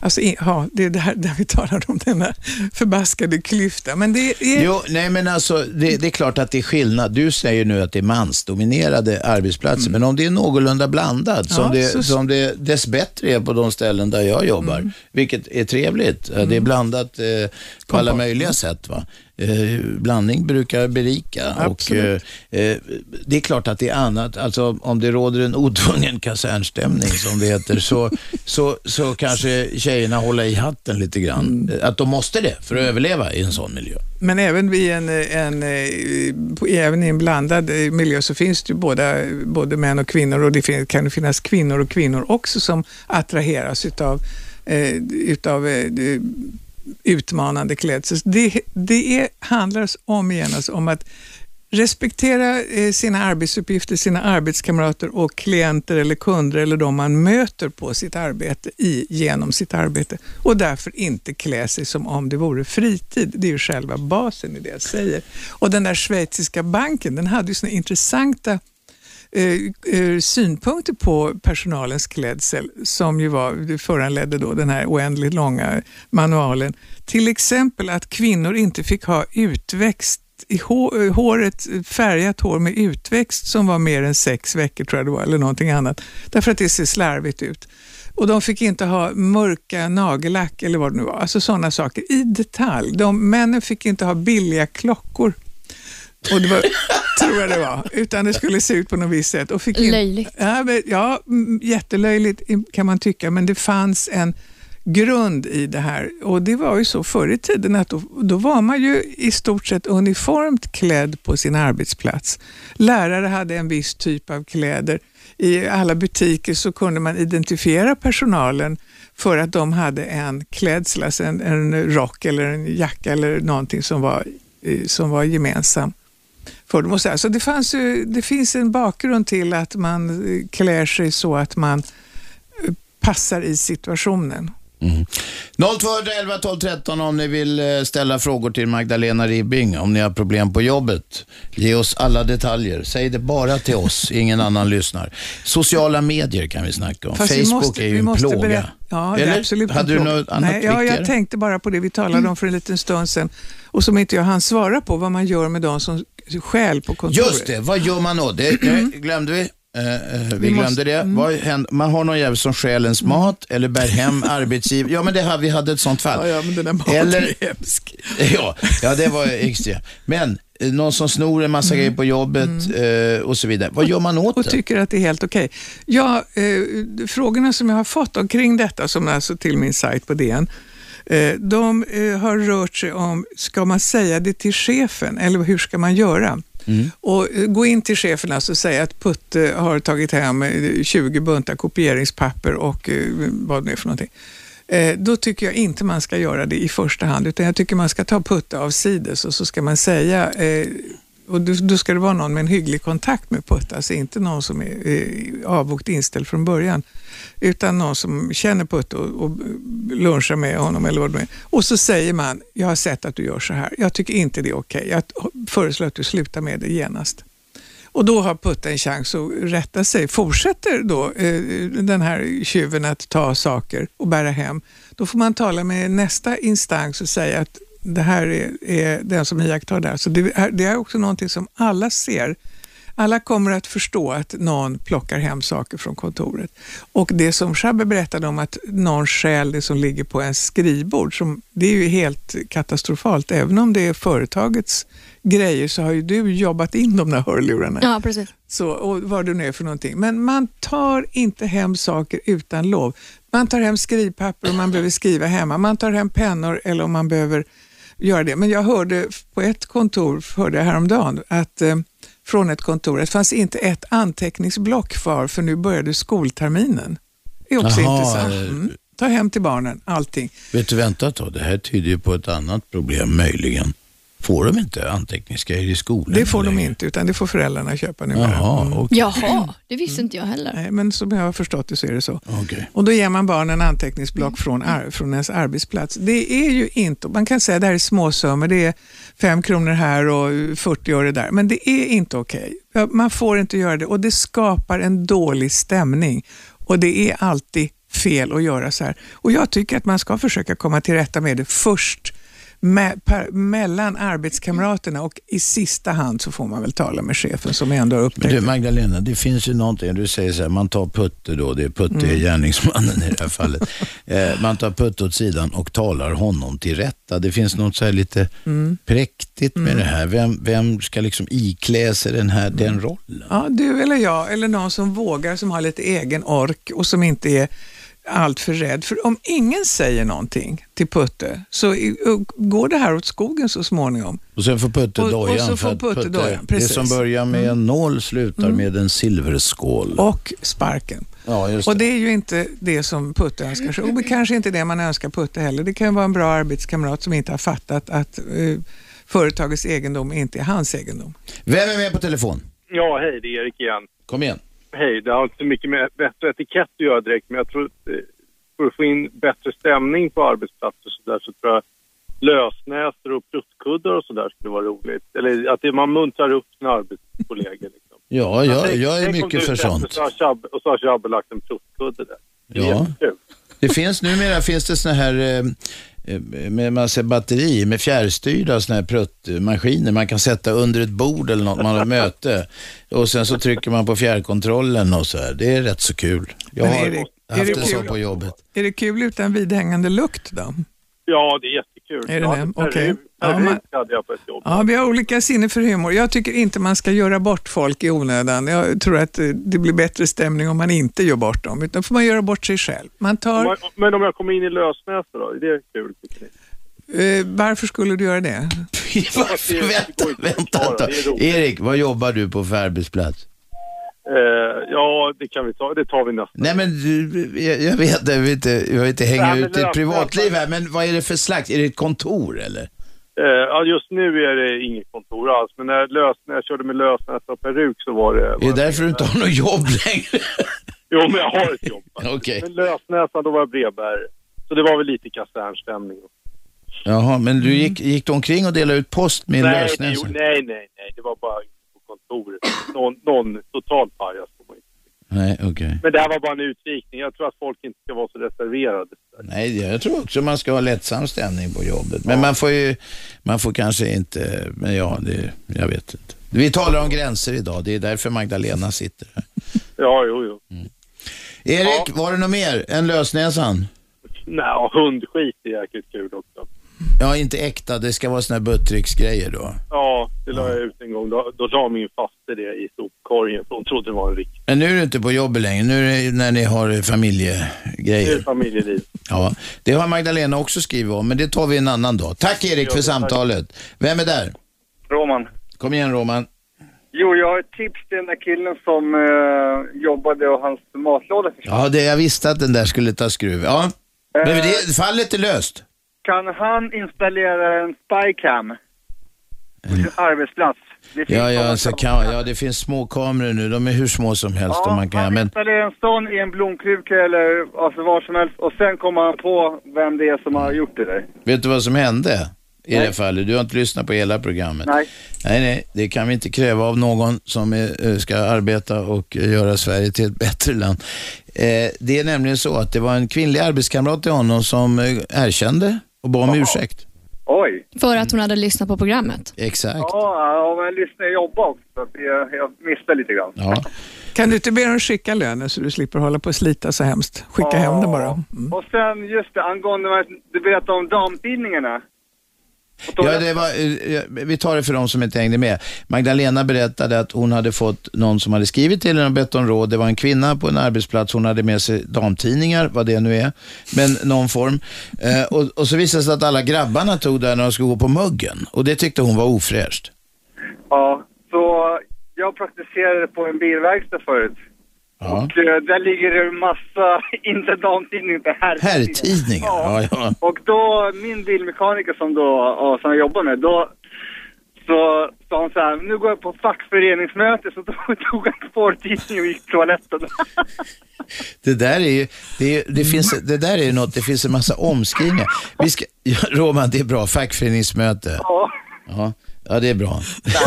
Alltså, ja, det är där, där vi talar om denna förbaskade klyfta. Men det är...
Jo, nej men alltså det, det är klart att det är skillnad. Du säger nu att det är mansdominerade arbetsplatser, men om det är någorlunda blandat, som,
Mm. Ja,
det,
så-
som det dessbättre är på de ställen där jag jobbar,
Mm.
vilket är trevligt. Det är blandat eh, på alla möjliga sätt. Va? Eh, blandning brukar berika. Och,
Absolut.
eh, eh, det är klart att det är annat. Alltså, om det råder en otvungen kasernstämning, som det heter, så, så, så kanske tjejerna håller i hatten lite grann.
Mm.
Att de måste det för att överleva i en sån miljö.
Men även, vid en, en, eh, även i en blandad eh, miljö så finns det ju båda, både män och kvinnor och det kan finnas kvinnor och kvinnor också som attraheras utav, eh, utav eh, utmanande klädsel. Det, det är, handlar om igen alltså om att respektera eh, sina arbetsuppgifter, sina arbetskamrater och klienter eller kunder eller de man möter på sitt arbete i, genom sitt arbete och därför inte klä sig som om det vore fritid. Det är ju själva basen i det jag säger. Och den där schweiziska banken, den hade ju såna intressanta Eh, eh, synpunkter på personalens klädsel som ju var, föranledde då den här oändligt långa manualen. Till exempel att kvinnor inte fick ha utväxt i eh, håret, färgat hår med utväxt som var mer än sex veckor tror jag det var, eller någonting annat. Därför att det ser slarvigt ut. Och de fick inte ha mörka nagellack eller vad det nu var. Alltså sådana saker i detalj. De, männen fick inte ha billiga klockor. Och det var, tror jag det var. Utan det skulle se ut på något visst sätt. Och fick in-
Löjligt.
Ja, men, ja, mm, jättelöjligt kan man tycka, men det fanns en grund i det här. Och det var ju så förr i tiden att då, då var man ju i stort sett uniformt klädd på sin arbetsplats. Lärare hade en viss typ av kläder. I alla butiker så kunde man identifiera personalen för att de hade en klädsel, alltså en, en rock eller en jacka eller någonting som var, eh, som var gemensam för dem. Och så så det, fanns ju, det finns en bakgrund till att man eh, klär sig så att man eh, passar i situationen.
0211 12 13 om ni vill eh, ställa frågor till Magdalena Ribbing om ni har problem på jobbet. Ge oss alla detaljer. Säg det bara till oss, ingen annan lyssnar. Sociala medier kan vi snacka om.
Fast
Facebook
måste-
är ju en plåga.
berätta- Ja, det
Eller?
är absolut en
Hade du något annat
Nej, ja? Jag tänkte bara på det vi talade om för en liten stund sedan och som inte jag hann svara på, vad man gör med de som stjäl på kontoret.
Just det, vad gör man då? Det, det glömde vi. Eh, eh, vi,
Vi
glömde
måste-
det.
mm.
Vad händer? Man har någon jävel som stjäl ens mat eller bär hem arbetsgivare. Ja, men det här, vi hade ett sånt fall.
Ja, ja, men den där maten
eller,
är hemsk.
ja, ja, det var extremt. Men eh, någon som snor en massa grejer på jobbet eh, och så vidare. Vad gör man åt
och
det?
tycker att det är helt okej. Ja, eh, frågorna som jag har fått omkring detta, som är alltså till min sajt på DN, eh, de eh, har rört sig om, ska man säga det till chefen eller hur ska man göra? Mm. Och eh, gå in till chefen alltså och säga att Putte har tagit hem eh, 20 buntar kopieringspapper och eh, vad det är för någonting. Då tycker jag inte man ska göra det i första hand, utan jag tycker man ska ta Putte av sides och så ska man säga eh, och då, då ska det vara någon med en hygglig kontakt med Putte, alltså inte någon som är eh, inställd från början. Utan någon som känner Putte och, och lunchar med honom eller vad det nu är. Och så säger man, jag har sett att du gör så här. Jag tycker inte det är okej. Jag föreslår att du slutar med det genast. Och då har Putte en chans att rätta sig. Fortsätter då eh, den här tjuven att ta saker och bära hem, då får man tala med nästa instans och säga att det här är, är den som iakttar det här. Så det är, det är också någonting som alla ser. Alla kommer att förstå att någon plockar hem saker från kontoret. Och det som Shabbe berättade om att någon stjäl det som ligger på ens skrivbord, som, det är ju helt katastrofalt. Även om det är företagets grejer så har ju du jobbat in de där hörlurarna.
Ja, precis.
Så, och vad det nu är för någonting. Men man tar inte hem saker utan lov. Man tar hem skrivpapper om man behöver skriva hemma. Man tar hem pennor eller om man behöver göra det. Men jag hörde på ett kontor, hörde jag häromdagen, att eh, från ett kontor, det fanns inte ett anteckningsblock kvar för nu började skolterminen. Det är också
Jaha,
intressant.
eh,
Mm. Ta hem till barnen, allting.
Vet du, vänta då. Det här tyder ju på ett annat problem möjligen. Får de inte anteckningsgrejer i skolan?
Det får de inte, utan det får föräldrarna köpa numera.
Jaha,
Mm.
okej.
Jaha, det visste inte jag heller.
Nej, men som jag har förstått det så är det så.
Okej.
Och då ger man barnen anteckningsblock från, ar- från ens arbetsplats. Det är ju inte, man kan säga att det här är småsummor, det är fem kronor här och 40 öre där, men det är inte okej. Ja, Man får inte göra det och det skapar en dålig stämning och det är alltid fel att göra så här. Och jag tycker att man ska försöka komma till rätta med det först me- per, mellan arbetskamraterna och i sista hand så får man väl tala med chefen som ändå har upptäckt
du Magdalena, det finns ju någonting, du säger så här, man tar Putte då, det är Putte
Mm.
är gärningsmannen i det här fallet. eh, man tar Putte åt sidan och talar honom till rätta. Det finns något så här lite
Mm.
präktigt med det här. Vem, vem ska liksom iklä sig den här,
Mm.
den rollen?
Ja, du eller jag, eller någon som vågar, som har lite egen ork och som inte är allt för rädd. För om ingen säger någonting till Putte så går det här åt skogen så småningom.
Och sen får Putte
Och- och
dojan.
så
för
får
att
Putte dojan,
det
precis.
som börjar med en nål slutar
Mm.
med en silverskål.
Och sparken.
Ja, just
Och
det.
det är ju inte det som Putte önskar sig. Och kanske inte det man önskar Putte heller. Det kan vara en bra arbetskamrat som inte har fattat att eh, företagets egendom inte är hans egendom.
Vem är med på telefon?
Ja, hej, det är Erik igen.
Kom igen.
Hej, det har inte så mycket med bättre etikett att göra direkt, men jag tror att eh, för att få in bättre stämning på arbetsplatser så, där, så tror jag lösnäsor och pruttkuddar och så där skulle vara roligt. Eller att det, man muntrar upp sina arbetskollegor. Liksom.
Ja, jag, jag är mycket för sånt.
så har Chabbe- Och så har Chabbe lagt en pluttkudde där. Det
Ja. Det finns numera finns det såna här eh, med massa batteri, med fjärrstyrda såna här pruttmaskiner man kan sätta under ett bord eller något, man har möte. Och sen så trycker man på fjärrkontrollen och så här. Det är rätt så kul. Jag har
är det- är
haft
det
en sån
kul?
på jobbet.
Är det kul utan vidhängande lukt då?
Ja, det är jättekul.
Är det det? Okej. Ja,
peruk
men-
hade jag på ett jobb.
Ja, vi har olika sinne för humor. Jag tycker inte man ska göra bort folk i onödan. Jag tror att eh, det blir bättre stämning om man inte gör bort dem, utan får man göra bort sig själv. Man tar,
Om jag- Men om jag kommer in i Lösnäsa då? Är det kul tycker ni?
eh, varför skulle du göra det?
vänta, vänta. Erik, vad jobbar du på för arbetsplats?
Eh, ja, det kan vi ta. Det tar vi nästa.
Nej men jag, jag vet, jag vill inte, jag vill inte hänga
Nej,
ut ditt privatliv här, men vad är det för slags? Är det ett kontor eller?
Eh, ja, just nu är det inget kontor alls, men när, lös, när jag körde med Lösnäsa och peruk så var det...
Är det därför du inte har något jobb längre?
Jo, men jag har ett jobb.
Okej.
Men Lösnäsa, då var jag brevbärare. Så det var väl lite kasernstämning.
Jaha, men du gick, gick du omkring och delade ut post med
nej, det,
lösnäsa?
gjorde- nej, nej, nej. Det var bara kontoret. Någon, någon total pajas får man inte.
Nej, okej.
Men det här var bara en utvikning. Jag tror att folk inte ska vara så reserverade.
Nej, jag tror också man ska ha lättsam stämning på jobbet. Men man får ju, man får kanske inte, men ja, det, jag vet inte. Vi talar om gränser idag, det är därför Magdalena sitter här.
Ja, jo, jo.
Erik, var det något mer än lösnäsan?
Nej, hundskit är jäkligt kul också.
Ja, inte äkta, det ska vara såna här buttricksgrejer då.
Ja, det la jag ut en gång. Då, då la min faste det i sopkorgen för hon trodde det var en riktig.
Men nu är du inte på jobbet längre, nu är det när ni har
Det är
familjegrejer.
familjeliv.
Ja, det har Magdalena också skrivit om, men det tar vi en annan dag. Tack Erik för samtalet. Vem är där?
Roman.
Kom igen Roman.
Jo, jag har ett tips till den där killen som eh, jobbade och hans matlåda försvann.
Ja, det, jag visste att den där skulle ta skruv. Ja, men
Eh.
det, fallet är löst.
Kan han installera en spycam på sin arbetsplats? Det finns
Ja, ja,
sådana
så
som-
kan, ja, det finns små kameror nu. De är hur små som helst. Och man kan,
han
men,
installerar en sån i en blomkruka eller alltså var som helst och sen kommer han på vem det är som har gjort det där.
vet du vad som hände i det fallet? Du har inte lyssnat på hela programmet.
Nej.
Nej, nej, det kan vi inte kräva av någon som är, eh, ska arbeta och eh, göra Sverige till ett bättre land. Eh, det är nämligen så att det var en kvinnlig arbetskamrat till honom som eh, erkände och bad om ursäkt.
Oj.
För att hon hade lyssnat på programmet.
Exakt.
Ja, ja men jag lyssnar och jobbar också så att jag, jag missar lite grann.
Ja.
Kan du inte be dem skicka lönen så du slipper hålla på och slita så hemskt? Skicka hem den bara.
Och sen just det, angående vad du berättade om damtidningarna.
Ja, det var, eh, vi tar det för de som inte hängde med. Magdalena berättade att hon hade fått någon som hade skrivit till henne och bett om råd. Det var en kvinna på en arbetsplats. Hon hade med sig damtidningar, vad det nu är, men någon form. Eh, och, och så visade det sig att alla grabbarna tog där när de skulle gå på muggen. Och det tyckte hon var ofräscht.
Ja, så jag praktiserade på en bilverkstad förut.
Ja.
Och eh, där ligger det massa, inte damtidningar, utan herrtidningar.
Herrtidningar, ja, ja.
Och då, min bilmekaniker som då, ja, som jag jobbar med, då så sa han så här, nu går jag på fackföreningsmöte, så då tog han porrtidningen och gick till toaletten.
Det där är ju, det, är, det finns, det där är ju något, det finns en massa omskrivningar. Vi ska, ja, Roman, det är bra, fackföreningsmöte.
Ja.
Ja, ja det är bra.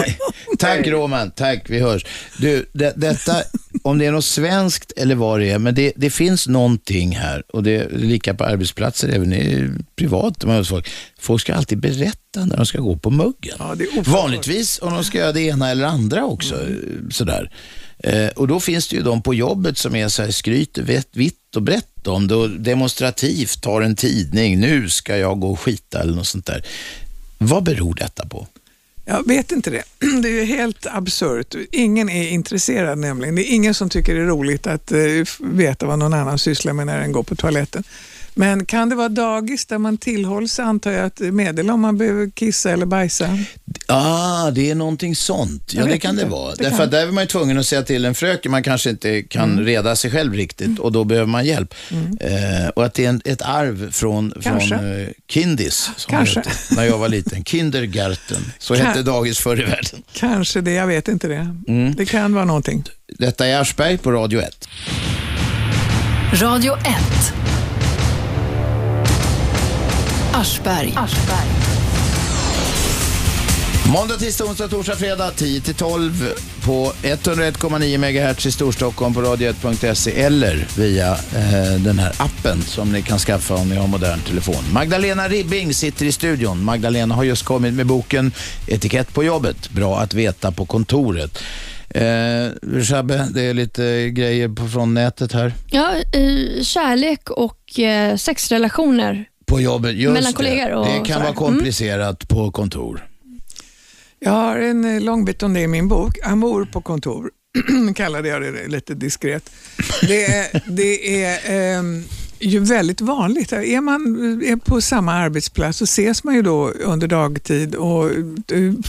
Tack Roman, tack, vi hörs. Du, det, detta, om det är något svenskt eller vad det är, men det, det finns någonting här och det är lika på arbetsplatser, även i privat. med Folk. folk ska alltid berätta när de ska gå på muggen. Vanligtvis om de ska göra det ena eller andra också. Sådär. Eh, och då finns det ju de på jobbet som är så här, skryter vitt, vitt och brett om det och demonstrativt tar en tidning, nu ska jag gå och skita eller något sånt där. Vad beror detta på?
Jag vet inte det. Det är ju helt absurt. Ingen är intresserad nämligen. Det är ingen som tycker det är roligt att eh, veta vad någon annan sysslar med när den går på toaletten. Men kan det vara dagis där man tillhålls, antar jag, att meddela om man behöver kissa eller bajsa?
Ah, det är någonting sånt. Ja,
Jag
det kan det
inte.
vara.
Det
Därför
kan.
där är man ju tvungen att säga till en fröken, man kanske inte kan
Mm.
reda sig själv riktigt och då behöver man hjälp. Eh, och att det är en, ett arv från,
Kanske.
från eh, Kindis, som
Kanske.
det hette, när jag var liten. Kindergarten, så
Kan-
hette dagis förr i världen.
Kanske det, jag vet inte det.
Mm.
Det kan vara någonting.
Detta är Aschberg på Radio 1.
Radio 1. Aschberg.
Måndag, tisdag, onsdag, torsdag, fredag 10 till 12 på 101,9 MHz i Storstockholm på radio1.se eller via eh, den här appen som ni kan skaffa om ni har modern telefon. Magdalena Ribbing sitter i studion. Magdalena har just kommit med boken Etikett på jobbet. Bra att veta på kontoret. Eh, Shabbe, det är lite grejer på, från nätet här.
Ja, eh, kärlek och eh, sexrelationer.
På jobbet, just
Mellan kollegor och
det. Det kan vara komplicerat på kontor.
Jag har en eh, lång bit om det i min bok. Amor på kontor kallade jag det lite diskret. Det är, det är ehm, ju väldigt vanligt. Är man är på samma arbetsplats så ses man ju då under dagtid och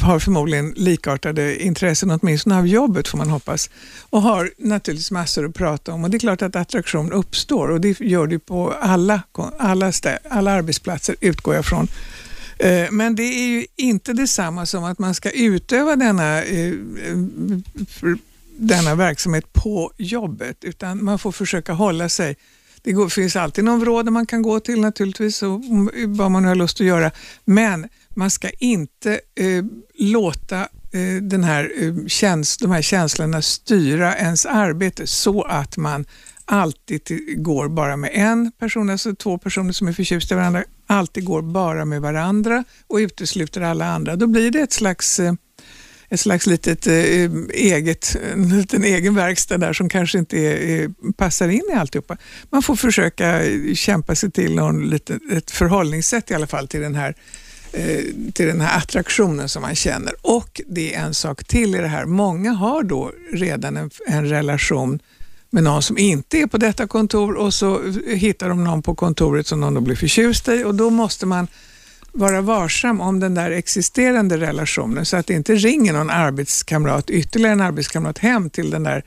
har förmodligen likartade intressen, åtminstone av jobbet får man hoppas. Och har naturligtvis massor att prata om och det är klart att attraktion uppstår och det gör det på alla, alla, stä, alla arbetsplatser utgår jag från. Eh, men det är ju inte detsamma som att man ska utöva denna, eh, denna verksamhet på jobbet, utan man får försöka hålla sig det går, finns alltid någon vråd man kan gå till naturligtvis, och, vad man nu har lust att göra. Men man ska inte eh, låta eh, den här, eh, käns de här känslorna styra ens arbete så att man alltid går bara med en person, alltså två personer som är förtjusta i varandra, alltid går bara med varandra och utesluter alla andra. Då blir det ett slags eh, ett slags litet eh, eget, en liten egen verkstad där som kanske inte är, eh, passar in i alltihopa. Man får försöka eh, kämpa sig till någon liten, ett förhållningssätt i alla fall till den här eh, till den här attraktionen som man känner. Och det är en sak till i det här. Många har då redan en, en relation med någon som inte är på detta kontor och så hittar de någon på kontoret som någon då blir förtjust i och då måste man vara varsam om den där existerande relationen så att det inte ringer någon arbetskamrat, ytterligare en arbetskamrat hem till den där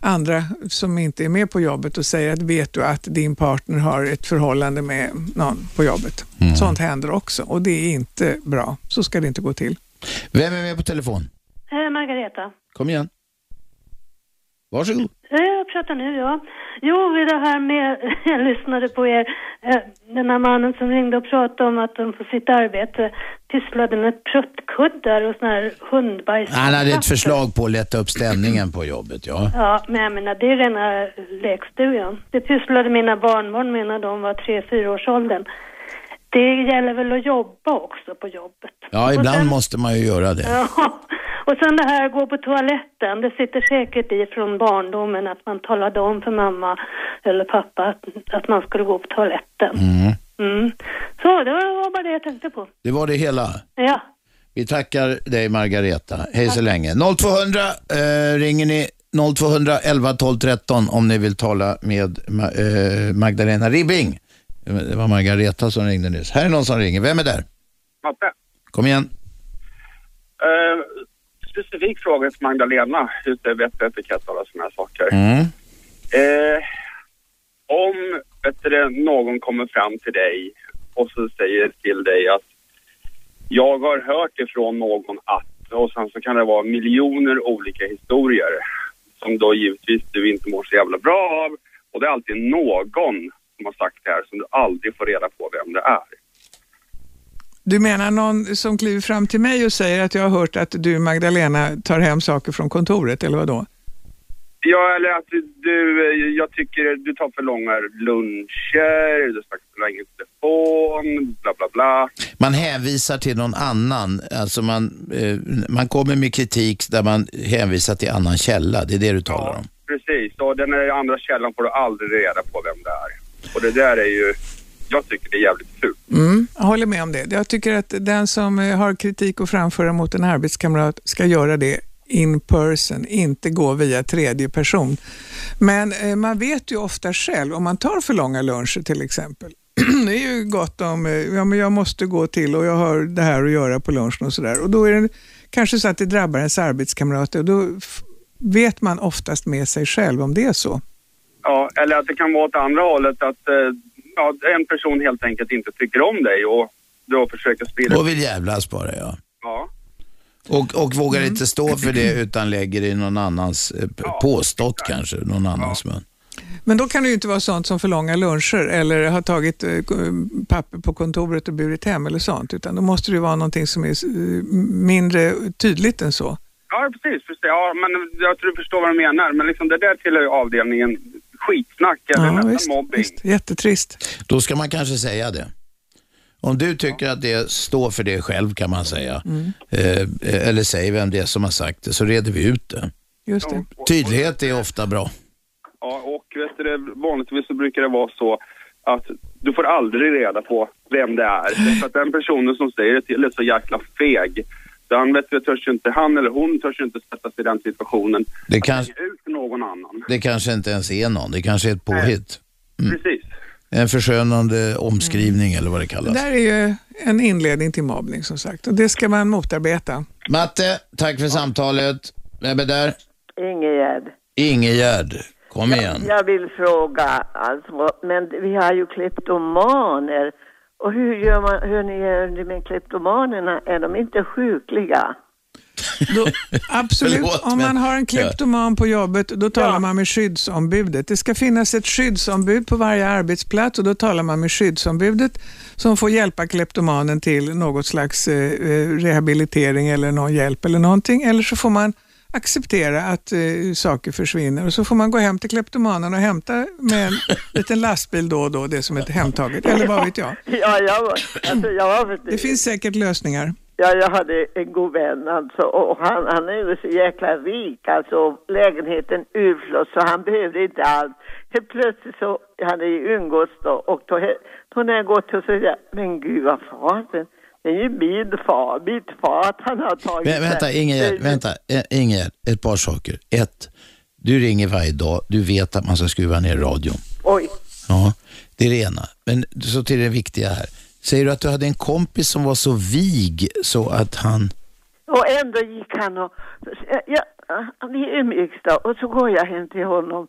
andra som inte är med på jobbet och säger att vet du att din partner har ett förhållande med någon på jobbet. Sånt händer också och det är inte bra. Så ska det inte gå till.
Vem är med på telefon?
Eh, Margareta.
Kom igen. Varsågod.
Jag pratar nu, ja. Jo, det här med, jag lyssnade på er, eh, den här mannen som ringde och pratade om att de på sitt arbete pysslade med pruttkuddar och sån här hundbajs.
Han hade ett förslag på att lätta upp stämningen på jobbet, ja.
Ja, men jag menar, det är rena lekstugan. Det pysslade mina barnbarn med när de var tre, fyra års åldern. Det gäller väl att jobba också på jobbet.
Ja, ibland
sen-
måste man ju göra det.
Ja, och sen det här att gå på toaletten. Det sitter säkert i från barndomen att man talade om för mamma eller pappa att, att man skulle gå på toaletten.
Mm.
Mm. Så det var bara det jag tänkte på.
Det var det hela.
Ja.
Vi tackar dig Margareta. Hej så länge. 0200 eh, ringer ni 0200 11 12 13 om ni vill tala med Ma eh, Magdalena Ribbing. Det var Margareta som ringde nyss. Här är någon som ringer. Vem är där?
Matte.
Kom igen.
Eh, specifik fråga till Magdalena, vett och etikett och alla sådana här saker.
Mm.
Eh, om vet du, någon kommer fram till dig och så säger till dig att jag har hört ifrån någon att och sen så kan det vara miljoner olika historier som då givetvis du inte mår så jävla bra av och det är alltid någon som har sagt det här som du aldrig får reda på vem det är.
Du menar någon som kliver fram till mig och säger att jag har hört att du Magdalena tar hem saker från kontoret eller vad då?
Ja, eller att du, jag tycker du tar för långa luncher, du snackar för länge i telefon, bla bla bla.
Man hänvisar till någon annan. Alltså man, eh, man kommer med kritik där man hänvisar till annan källa. Det är det du talar om.
Precis, och den andra källan får du aldrig reda på vem det är. Och det där är ju, jag tycker det är jävligt fult.
Mm, jag håller med om det. Jag tycker att den som eh, har kritik att framföra mot en arbetskamrat ska göra det in person, inte gå via tredje person. Men eh, man vet ju ofta själv, om man tar för långa luncher till exempel, det är ju gott om, eh, ja men jag måste gå till och jag har det här att göra på lunchen och sådär. Och då är det kanske så att det drabbar ens arbetskamrater och då vet man oftast med sig själv om det är så.
Ja, eller att det kan vara åt andra hållet att eh, ja, en person helt enkelt inte tycker om dig och då försöker sprida...
Och vill jävlas bara ja.
Ja.
Och, och vågar inte stå för det utan lägger i någon annans, eh, p- påstått kanske, någon annans mun.
Men då kan det ju inte vara sånt som för långa luncher eller har tagit eh, papper på kontoret och burit hem eller sånt, utan då måste det ju vara någonting som är eh, mindre tydligt än så.
Ja, precis. precis. Ja, men jag tror du förstår vad jag menar. Men liksom det där tillhör ju avdelningen skitsnack eller
Ja,
nästan
visst,
mobbing.
visst. Jättetrist.
Då ska man kanske säga det. Om du tycker att det står för det själv kan man säga,
Mm.
eh, eller säg vem det är som har sagt det, så reder vi ut det.
Just det.
Tydlighet är ofta bra.
Ja, och vet du, det, vanligtvis så brukar det vara så att du får aldrig reda på vem det är. För att den personen som säger det till är så jäkla feg. Han, vet du, törs ju inte, han eller hon törs ju inte sätta sig i den situationen.
Det, kanske,
ut någon annan.
det kanske inte ens är någon, det kanske är ett påhitt.
Precis.
En förskönande omskrivning eller vad det
Det
kallas.
där är ju en inledning till mobbning som sagt och det ska man motarbeta.
Matte, tack för samtalet. Vem är där?
Ingegärd.
Ingegärd, kom igen.
Jag vill fråga, alltså, men vi har ju kleptomaner. Och hur gör man, hur ni gör det med kleptomanerna? Är de inte sjukliga?
Absolut.
Förlåt,
Om
men-
man har en kleptoman på jobbet, då talar man med skyddsombudet. Det ska finnas ett skyddsombud på varje arbetsplats och då talar man med skyddsombudet som får hjälpa kleptomanen till något slags eh, eh, rehabilitering eller någon hjälp eller någonting. Eller så får man acceptera att eh, saker försvinner och så får man gå hem till kleptomanen och hämta med en liten lastbil då och då, det som är hemtaget. Eller vad vet jag.
Ja, jag var, alltså, jag var
Det finns säkert lösningar.
Ja, jag hade en god vän alltså och han, han är ju så jäkla rik alltså. Lägenheten urflott så han behövde inte allt. Helt plötsligt så hade vi umgåtts då och då, då när jag gått och så säger jag, men gud vad fasen, det är ju min far, mitt far att han har tagit
Vä- vänta,
det.
Ingegärd, vänta. Eh, Ingegärd, ett par saker. Ett, du ringer varje dag, du vet att man ska skruva ner radion.
Oj.
Ja, det är det ena. Men så till det viktiga här. Säger du att du hade en kompis som var så vig så att han...
Och ändå gick han och, ja, vi umgicks då och så går jag hem till honom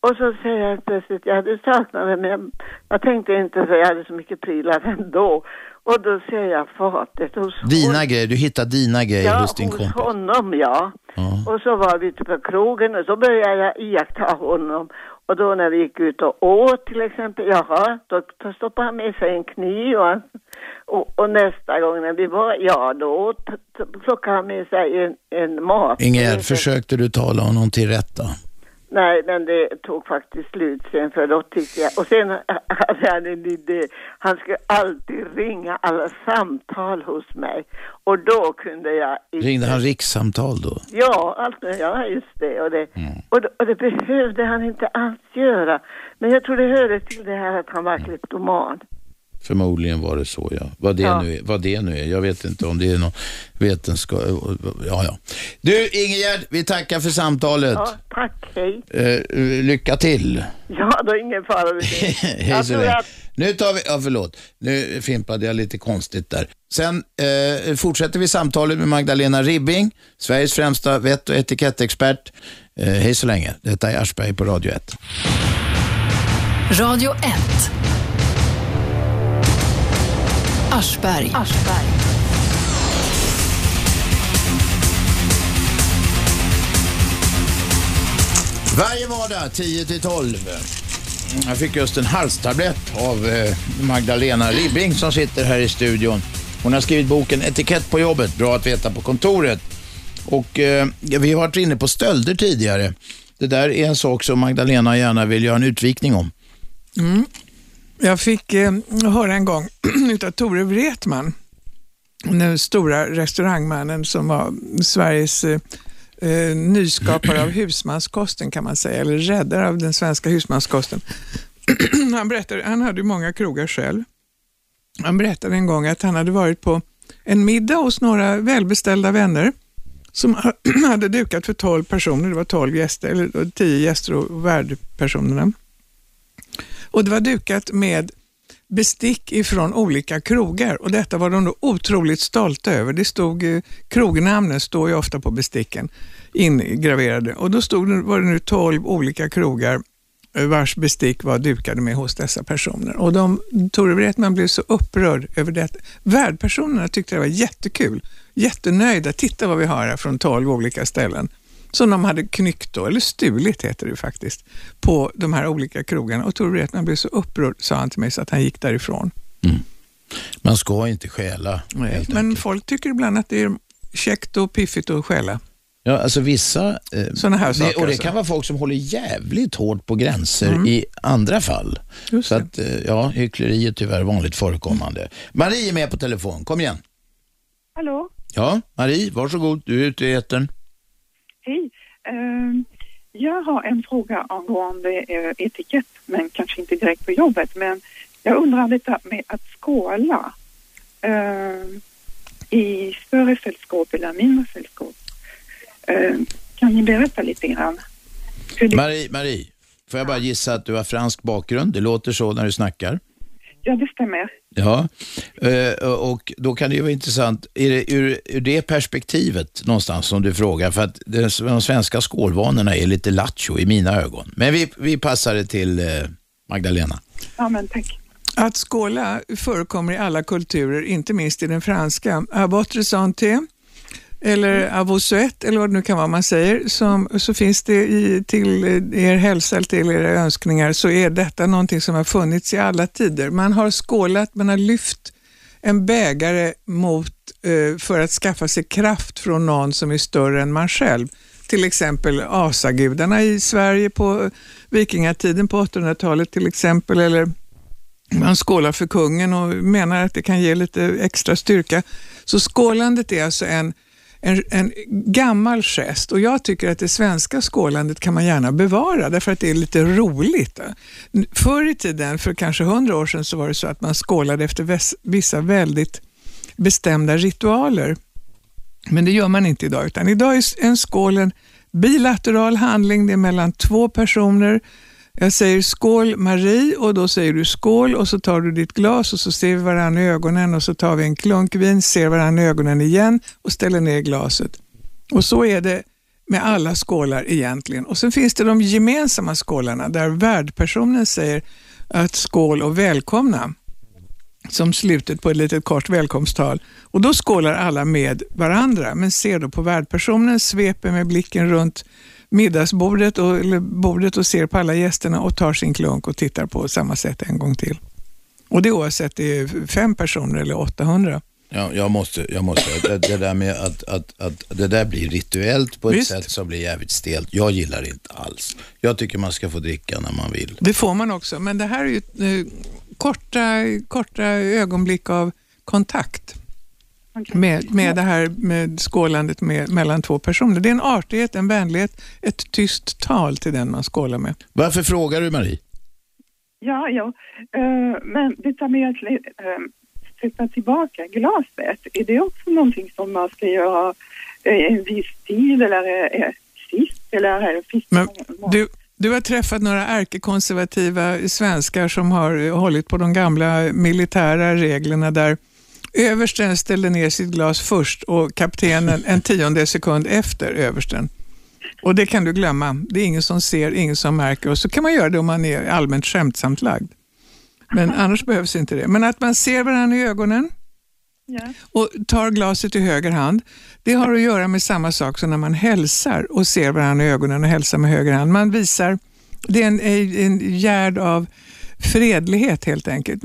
och så säger jag plötsligt, jag hade saknat det men jag, jag tänkte inte för jag hade så mycket prylar ändå. Och då ser jag fatet hos
Dina grejer, du hittar dina grejer
ja,
hos din
hos
kompis.
honom ja.
Ja.
Och så var vi ute på krogen och så började jag iaktta honom. Och då när vi gick ut och åt till exempel, jaha, då, då stoppade han med sig en kniv och, och, och nästa gång när vi var, ja då plockade han med sig en, en mat.
Ingegärd, försökte du tala honom till rätta?
Nej, men det tog faktiskt slut sen för då tyckte jag, och sen hade han en idé, han skulle alltid ringa alla samtal hos mig och då kunde jag
Ringde han rikssamtal då?
Ja, alltså, ja just det. Och det, och, det. och det behövde han inte alls göra. Men jag tror det hörde till det här att han var kleptoman.
Förmodligen var det så, ja. Vad det,
Ja.
Nu är, vad det nu är. Jag vet inte om det är någon vetenskap... Ja, ja. Du, Ingegärd, vi tackar för samtalet.
Ja, tack, hej.
Eh, lycka till.
Ja, då är ingen fara med det.
Hej så länge.
att-
Nu tar vi, ja förlåt, nu fimpade jag lite konstigt där. Sen eh, fortsätter vi samtalet med Magdalena Ribbing, Sveriges främsta vett och etikettexpert. Eh, hej så länge, detta är Aschberg på Radio 1.
Radio 1. Aschberg.
Varje vardag 10 till 12. Jag fick just en halstablett av eh, Magdalena Ribbing som sitter här i studion. Hon har skrivit boken Etikett på jobbet, bra att veta på kontoret. Och eh, vi har varit inne på stölder tidigare. Det där är en sak som Magdalena gärna vill göra en utvikning om.
Mm. Jag fick eh, höra en gång utav Tore Wretman, den stora restaurangmannen som var Sveriges eh, eh, nyskapare av husmanskosten kan man säga, eller räddare av den svenska husmanskosten. han, berättade, han hade många krogar själv. Han berättade en gång att han hade varit på en middag hos några välbeställda vänner som ha- hade dukat för 12 personer. Det var 12 gäster, eller 10 gäster och värdpersonerna. Och det var dukat med bestick ifrån olika krogar och detta var de då otroligt stolta över. Det stod, eh, krognamnen står ju ofta på besticken ingraverade och då stod var det nu 12 olika krogar eh, vars bestick var dukade med hos dessa personer. Och de, Tore Wretman blev så upprörd över det. Värdpersonerna tyckte det var jättekul, jättenöjda. Titta vad vi har här från 12 olika ställen som de hade knyckt då, eller stulit heter det faktiskt, på de här olika krogarna. Och Tor Wretman blev så upprörd, sa han till mig, så att han gick därifrån.
Man ska inte stjäla.
Nej, men folk tycker ibland att det är käckt och piffigt att stjäla.
Ja, alltså vissa... Eh,
Såna här
det,
saker
Och det
alltså.
kan vara folk som håller jävligt hårt på gränser
Mm.
i andra fall. Så att, eh, ja, hyckleri är tyvärr vanligt förekommande. Marie är med på telefon, kom igen.
Hallå,
Ja, Marie, varsågod, du är ute i etern.
Hej. Ehm, jag har en fråga angående eh, etikett, men kanske inte direkt på jobbet. Men jag undrar lite med att skåla ehm, i större sällskap eller mindre sällskap. Ehm, kan ni berätta lite grann?
Marie, Marie, får jag bara gissa att du har fransk bakgrund? Det låter så när du snackar.
Ja, det stämmer.
Ja, eh, och då kan det ju vara intressant, är det ur, ur det perspektivet någonstans som du frågar, för att de, svenska skålvanorna är lite lattjo i mina ögon. Men vi, vi passar det till eh, Magdalena.
Ja, men tack.
Att skåla förekommer i alla kulturer, inte minst i den franska. Votre santé, eller vos souhaits, eller vad det nu kan vara man säger, som, så finns det i, till er hälsa eller till era önskningar, så är detta någonting som har funnits i alla tider. Man har skålat, man har lyft en bägare mot, eh, för att skaffa sig kraft från någon som är större än man själv. Till exempel asagudarna i Sverige på vikingatiden på 800-talet till exempel, eller man skålar för kungen och menar att det kan ge lite extra styrka. Så skålandet är alltså en, en, en gammal gest och jag tycker att det svenska skålandet kan man gärna bevara därför att det är lite roligt. Förr i tiden, för kanske hundra år sedan, så var det så att man skålade efter vissa väldigt bestämda ritualer. Men det gör man inte idag, utan idag är en skål en bilateral handling. Det är mellan två personer. Jag säger skål Marie och då säger du skål och så tar du ditt glas och så ser vi varandra i ögonen och så tar vi en klunk vin, ser varandra i ögonen igen och ställer ner glaset. Och så är det med alla skålar egentligen. Och sen finns det de gemensamma skålarna där värdpersonen säger att skål och välkomna som slutet på ett litet kort välkomsttal. Och då skålar alla med varandra, men ser då på värdpersonen, sveper med blicken runt middagsbordet och, eller bordet och ser på alla gästerna och tar sin klunk och tittar på samma sätt en gång till. Och det oavsett det är fem personer eller 800.
Ja, jag måste, jag måste. Det, där med att, att, att det där blir rituellt på ett
Visst.
sätt som blir jävligt stelt. Jag gillar det inte alls. Jag tycker man ska få dricka när man vill.
Det får man också, men det här är ju eh, korta, korta ögonblick av kontakt med, med det här med skålandet med, mellan två personer. Det är en artighet, en vänlighet, ett tyst tal till den man skålar med.
Varför frågar du Marie?
Ja, ja. Eh, men detta med att uh, sätta tillbaka glaset, är det också någonting som man ska göra eh, en viss tid eller uh, sist eller uh, sist?
Men du, du har träffat några ärkekonservativa svenskar som har hållit på de gamla militära reglerna där översten ställde ner sitt glas först och kaptenen en tionde sekund efter översten. Och det kan du glömma. Det är ingen som ser, ingen som märker och så kan man göra det om man är allmänt skämtsamt lagd. Men annars behövs inte det. Men att man ser varandra i ögonen och tar glaset i höger hand, det har att göra med samma sak som när man hälsar och ser varandra i ögonen och hälsar med höger hand. Man visar, det är en, en gärd av fredlighet helt enkelt.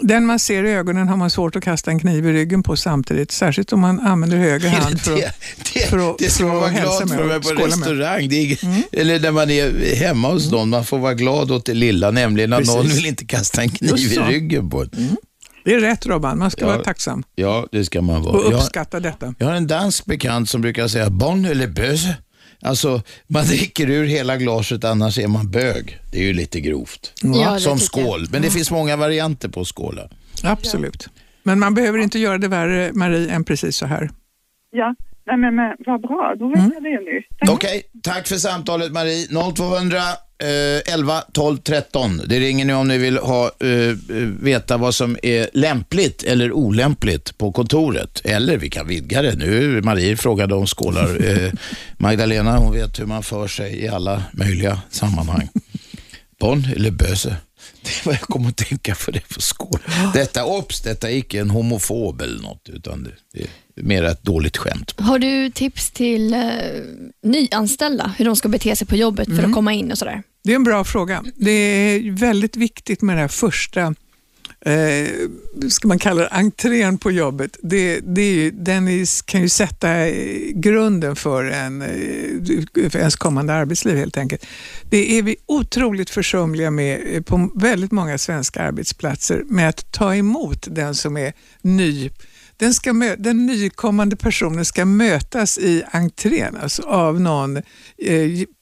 Den man ser i ögonen har man svårt att kasta en kniv i ryggen på samtidigt, särskilt om man använder höger hand för att, för att,
Det ska
för
man vara glad för att
och
vara på restaurang. Det är, Eller när man är hemma hos någon. Man får vara glad åt det lilla, nämligen att någon vill inte kasta en kniv i ryggen på en.
Det är rätt Robban, man ska
Ja.
vara tacksam
Ja, det ska man vara.
och
Jag,
uppskatta detta.
jag har en dansk bekant som brukar säga bon eller böse. Alltså, man dricker ur hela glaset, annars är man bög. Det är ju lite grovt.
Ja,
Som
jag.
skål. Men det finns många varianter på att skåla.
Absolut. Men man behöver inte göra det värre, Marie, än precis så här.
Ja, nej men, men vad bra, då vet jag det nu.
Okej, tack för samtalet Marie. 0200 eh, 11 12 13. Det ringer ni om ni vill ha, eh, eh, veta vad som är lämpligt eller olämpligt på kontoret. Eller vi kan vidga det. Nu Marie frågade om skålar. Eh, Magdalena hon vet hur man för sig i alla möjliga sammanhang. Bon eller böse. Det var jag kom att tänka på det på skål. Detta, obs, detta är icke en homofob eller något, utan det, det är mer ett dåligt skämt.
Har du tips till eh, nyanställda, hur de ska bete sig på jobbet för
Mm.
att komma in och sådär?
Det är en bra fråga. Det är väldigt viktigt med det här första, eh, ska man kalla det entrén på jobbet. Det, det är ju, den är, kan ju sätta grunden för, en, eh, för ens kommande arbetsliv helt enkelt. Det är vi otroligt försumliga med eh, på väldigt många svenska arbetsplatser med att ta emot den som är ny den, ska mö- den nykommande personen ska mötas i entrén alltså av någon eh,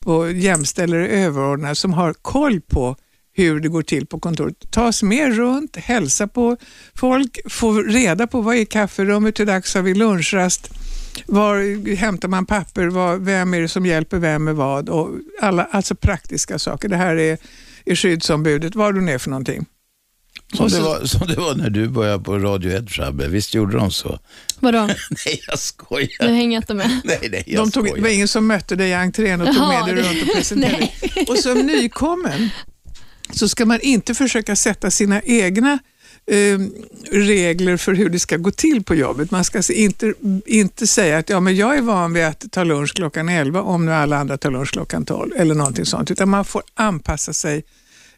på jämställd eller överordnad som har koll på hur det går till på kontoret. Tas med runt, hälsa på folk, få reda på vad är kafferummet, hur dags har vi lunchrast, var hämtar man papper, var, vem är det som hjälper vem med vad och alla, alltså praktiska saker. Det här är, är skyddsombudet, vad du är för någonting.
Som
Och
det,
så-
var, som det var när du började på Radio 1, Shabbe. Visst gjorde de så?
Vadå?
nej, jag skojar.
Nu hänger jag inte med.
Nej, nej, jag
De tog, det var ingen som mötte dig i entrén och tog
Jaha,
med dig runt och presenterade dig. Och som nykommen så ska man inte försöka sätta sina egna eh, regler för hur det ska gå till på jobbet. Man ska se- inte, inte säga att ja, men jag är van vid att ta lunch klockan 11 om nu alla andra tar lunch klockan 12 eller någonting sånt. Utan man får anpassa sig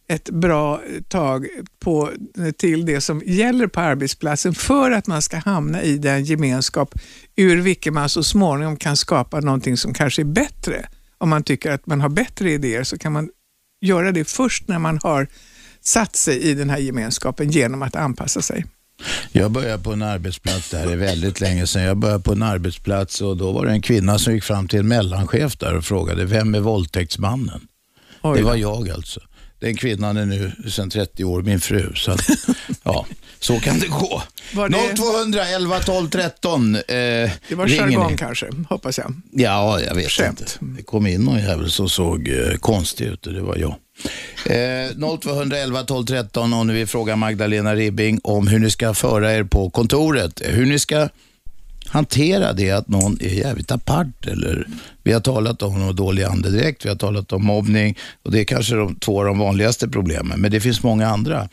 ett bra tag på, till det som gäller på arbetsplatsen för att man ska hamna i den gemenskap ur vilken man så småningom kan skapa någonting som kanske är bättre. Om man tycker att man har bättre idéer så kan man göra det först när man har satt sig i den här gemenskapen genom att anpassa sig.
Jag började på en arbetsplats, det här är väldigt länge sedan, jag började på en arbetsplats och då var det en kvinna som gick fram till en mellanchef där och frågade, vem är våldtäktsmannen? Det var jag alltså. Den kvinnan är nu sedan 30 år min fru. Så att, ja, så kan det gå.
Var det-
0211 12 13. Eh,
Det var jargong kanske, hoppas jag.
Ja, jag vet
Skämt.
inte. Det kom in någon jävel som såg eh, konstig ut och det var jag. Eh, 0211 12 13 och nu vill fråga Magdalena Ribbing om hur ni ska föra er på kontoret. Hur ni ska hantera det att någon är jävligt apart eller vi har talat om dålig andedräkt, vi har talat om mobbning och det är kanske de två av de vanligaste problemen. Men det finns många andra.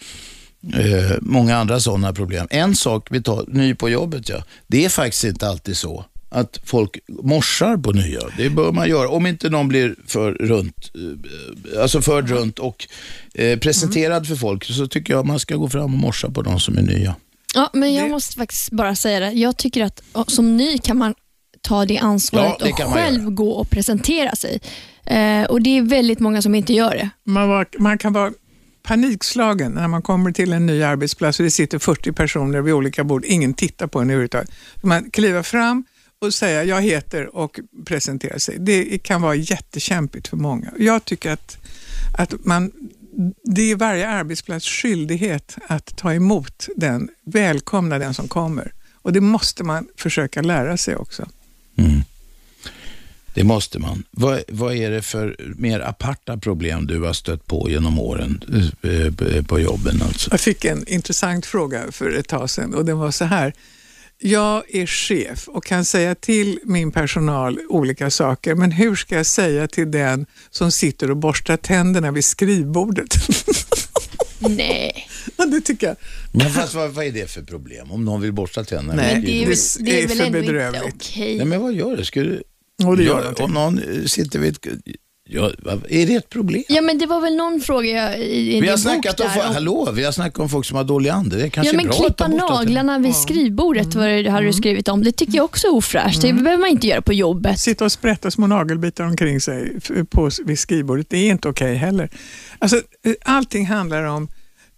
Eh, många andra sådana problem. En sak vi tar, ny på jobbet ja, det är faktiskt inte alltid så att folk morsar på nya. Det bör man göra om inte någon blir för runt, eh, alltså förd runt och eh, presenterad för folk så tycker jag man ska gå fram och morsa på de som är nya.
Ja, men jag måste faktiskt bara säga det. Jag tycker att som ny kan man ta det ansvaret
Ja, det
och själv gå och presentera sig. Eh, och Det är väldigt många som inte gör det.
Man, var, man kan vara panikslagen när man kommer till en ny arbetsplats och det sitter 40 personer vid olika bord. Ingen tittar på en överhuvudtaget. Man kliver fram och säger jag heter och presenterar sig. Det kan vara jättekämpigt för många. Jag tycker att, att man, det är varje arbetsplats skyldighet att ta emot den, välkomna den som kommer. Och det måste man försöka lära sig också.
Det måste man. Vad, vad är det för mer aparta problem du har stött på genom åren eh, eh, på jobben? Alltså?
Jag fick en intressant fråga för ett tag sedan och den var så här. Jag är chef och kan säga till min personal olika saker, men hur ska jag säga till den som sitter och borstar tänderna vid skrivbordet?
Nej.
Ja, det tycker jag.
Men fast vad, vad är det för problem? Om någon vill borsta tänderna?
Nej,
Det är väl,
skrivbordet?
det är
är
väl ändå inte okej.
Nej, men vad gör det? Ska du...
Och det gör
Ja,
någonting.
om någon sitter vid ett... Ja, är det ett problem?
Ja, men det var väl någon fråga jag, i, i
Vi
din
har,
bok
snackat om,
om-
hallå, vi har snackat om folk som har dålig ande. Det kanske
Ja, men
är bra
klippa
att ta bort det.
naglarna vid skrivbordet var det, hade du skrivit om. Det tycker jag också är ofräscht. Det behöver man inte göra på jobbet.
Sitta och sprätta små nagelbitar omkring sig på, vid skrivbordet, det är inte okej heller. Alltså, eh, allting handlar om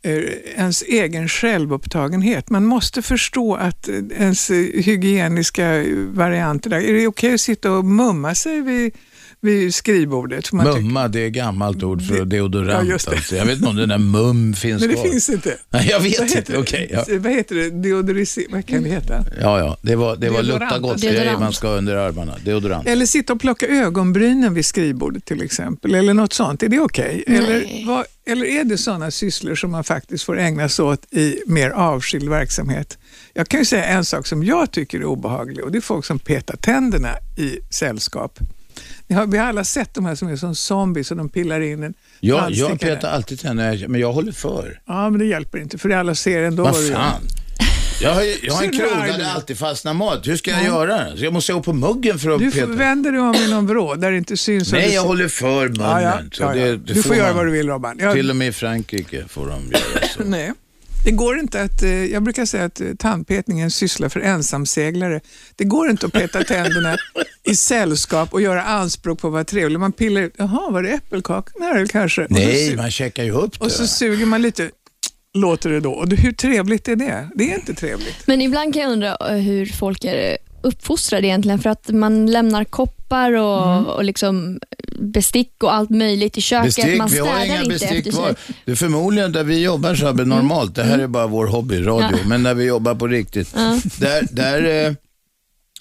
eh, ens egen självupptagenhet. Man måste förstå att eh, ens hygieniska varianter, där, är det okej att sitta och mumma sig vid, vid skrivbordet?
Mumma, det är gammalt ord för
Det-
deodorant.
Ja, just det.
Alltså. Jag vet inte om den där mum finns
Men det
kvar.
finns inte.
Nej, jag vet
Vad
inte. Okej,
det?
ja.
Vad heter det? Deodorisi... Vad kan det heta?
Ja, ja. Det var, det var
Deodorant.
lukta gott
Deodorant.
grejer man ska ha under armarna. Deodorant.
Eller sitta och plocka ögonbrynen vid skrivbordet till exempel, eller något sånt. Är det okej? Eller, vad- eller är det sådana sysslor som man faktiskt får ägna sig åt i mer avskild verksamhet? Jag kan ju säga en sak som jag tycker är obehaglig och det är folk som petar tänderna i sällskap. Har, vi har alla sett de här som är som zombies och de pillar in en
Jag, jag petar alltid tänderna, men jag håller för.
Ja, men det hjälper inte för alla ser ändå
Vad
du
fan? Jag har, jag har en
du
krog där det alltid fastnar mat. Hur ska jag
Ja.
göra? Så jag måste gå på muggen för att
Du
peta.
vänder dig om i någon vrå där det inte syns.
Nej,
du
jag håller för munnen.
Ja, ja, ja, ja.
det- det
du får,
får
göra vad du vill Robban. Jag,
Till och med i Frankrike får de göra så.
Nej. Det går inte att, eh, jag brukar säga att eh, tandpetning är en syssla för ensamseglare. Det går inte att peta tänderna i sällskap och göra anspråk på att vara trevlig. Man pillar ut, jaha, var det äppelkakan kanske? Så
Nej,
su-
man checkar ju upp det.
Och så suger man lite, låter det då. Och hur trevligt är det? Det är inte trevligt.
Men ibland kan jag undra eh, hur folk är uppfostrade egentligen för att man lämnar koppar och,
Mm.
och liksom bestick och allt möjligt i köket.
Bestick,
man
vi har inga
inte
bestick kvar. Det är förmodligen där vi jobbar så här normalt. Det här är bara vår hobby, radio.
Ja.
Men när vi jobbar på riktigt,
Ja.
där, där eh,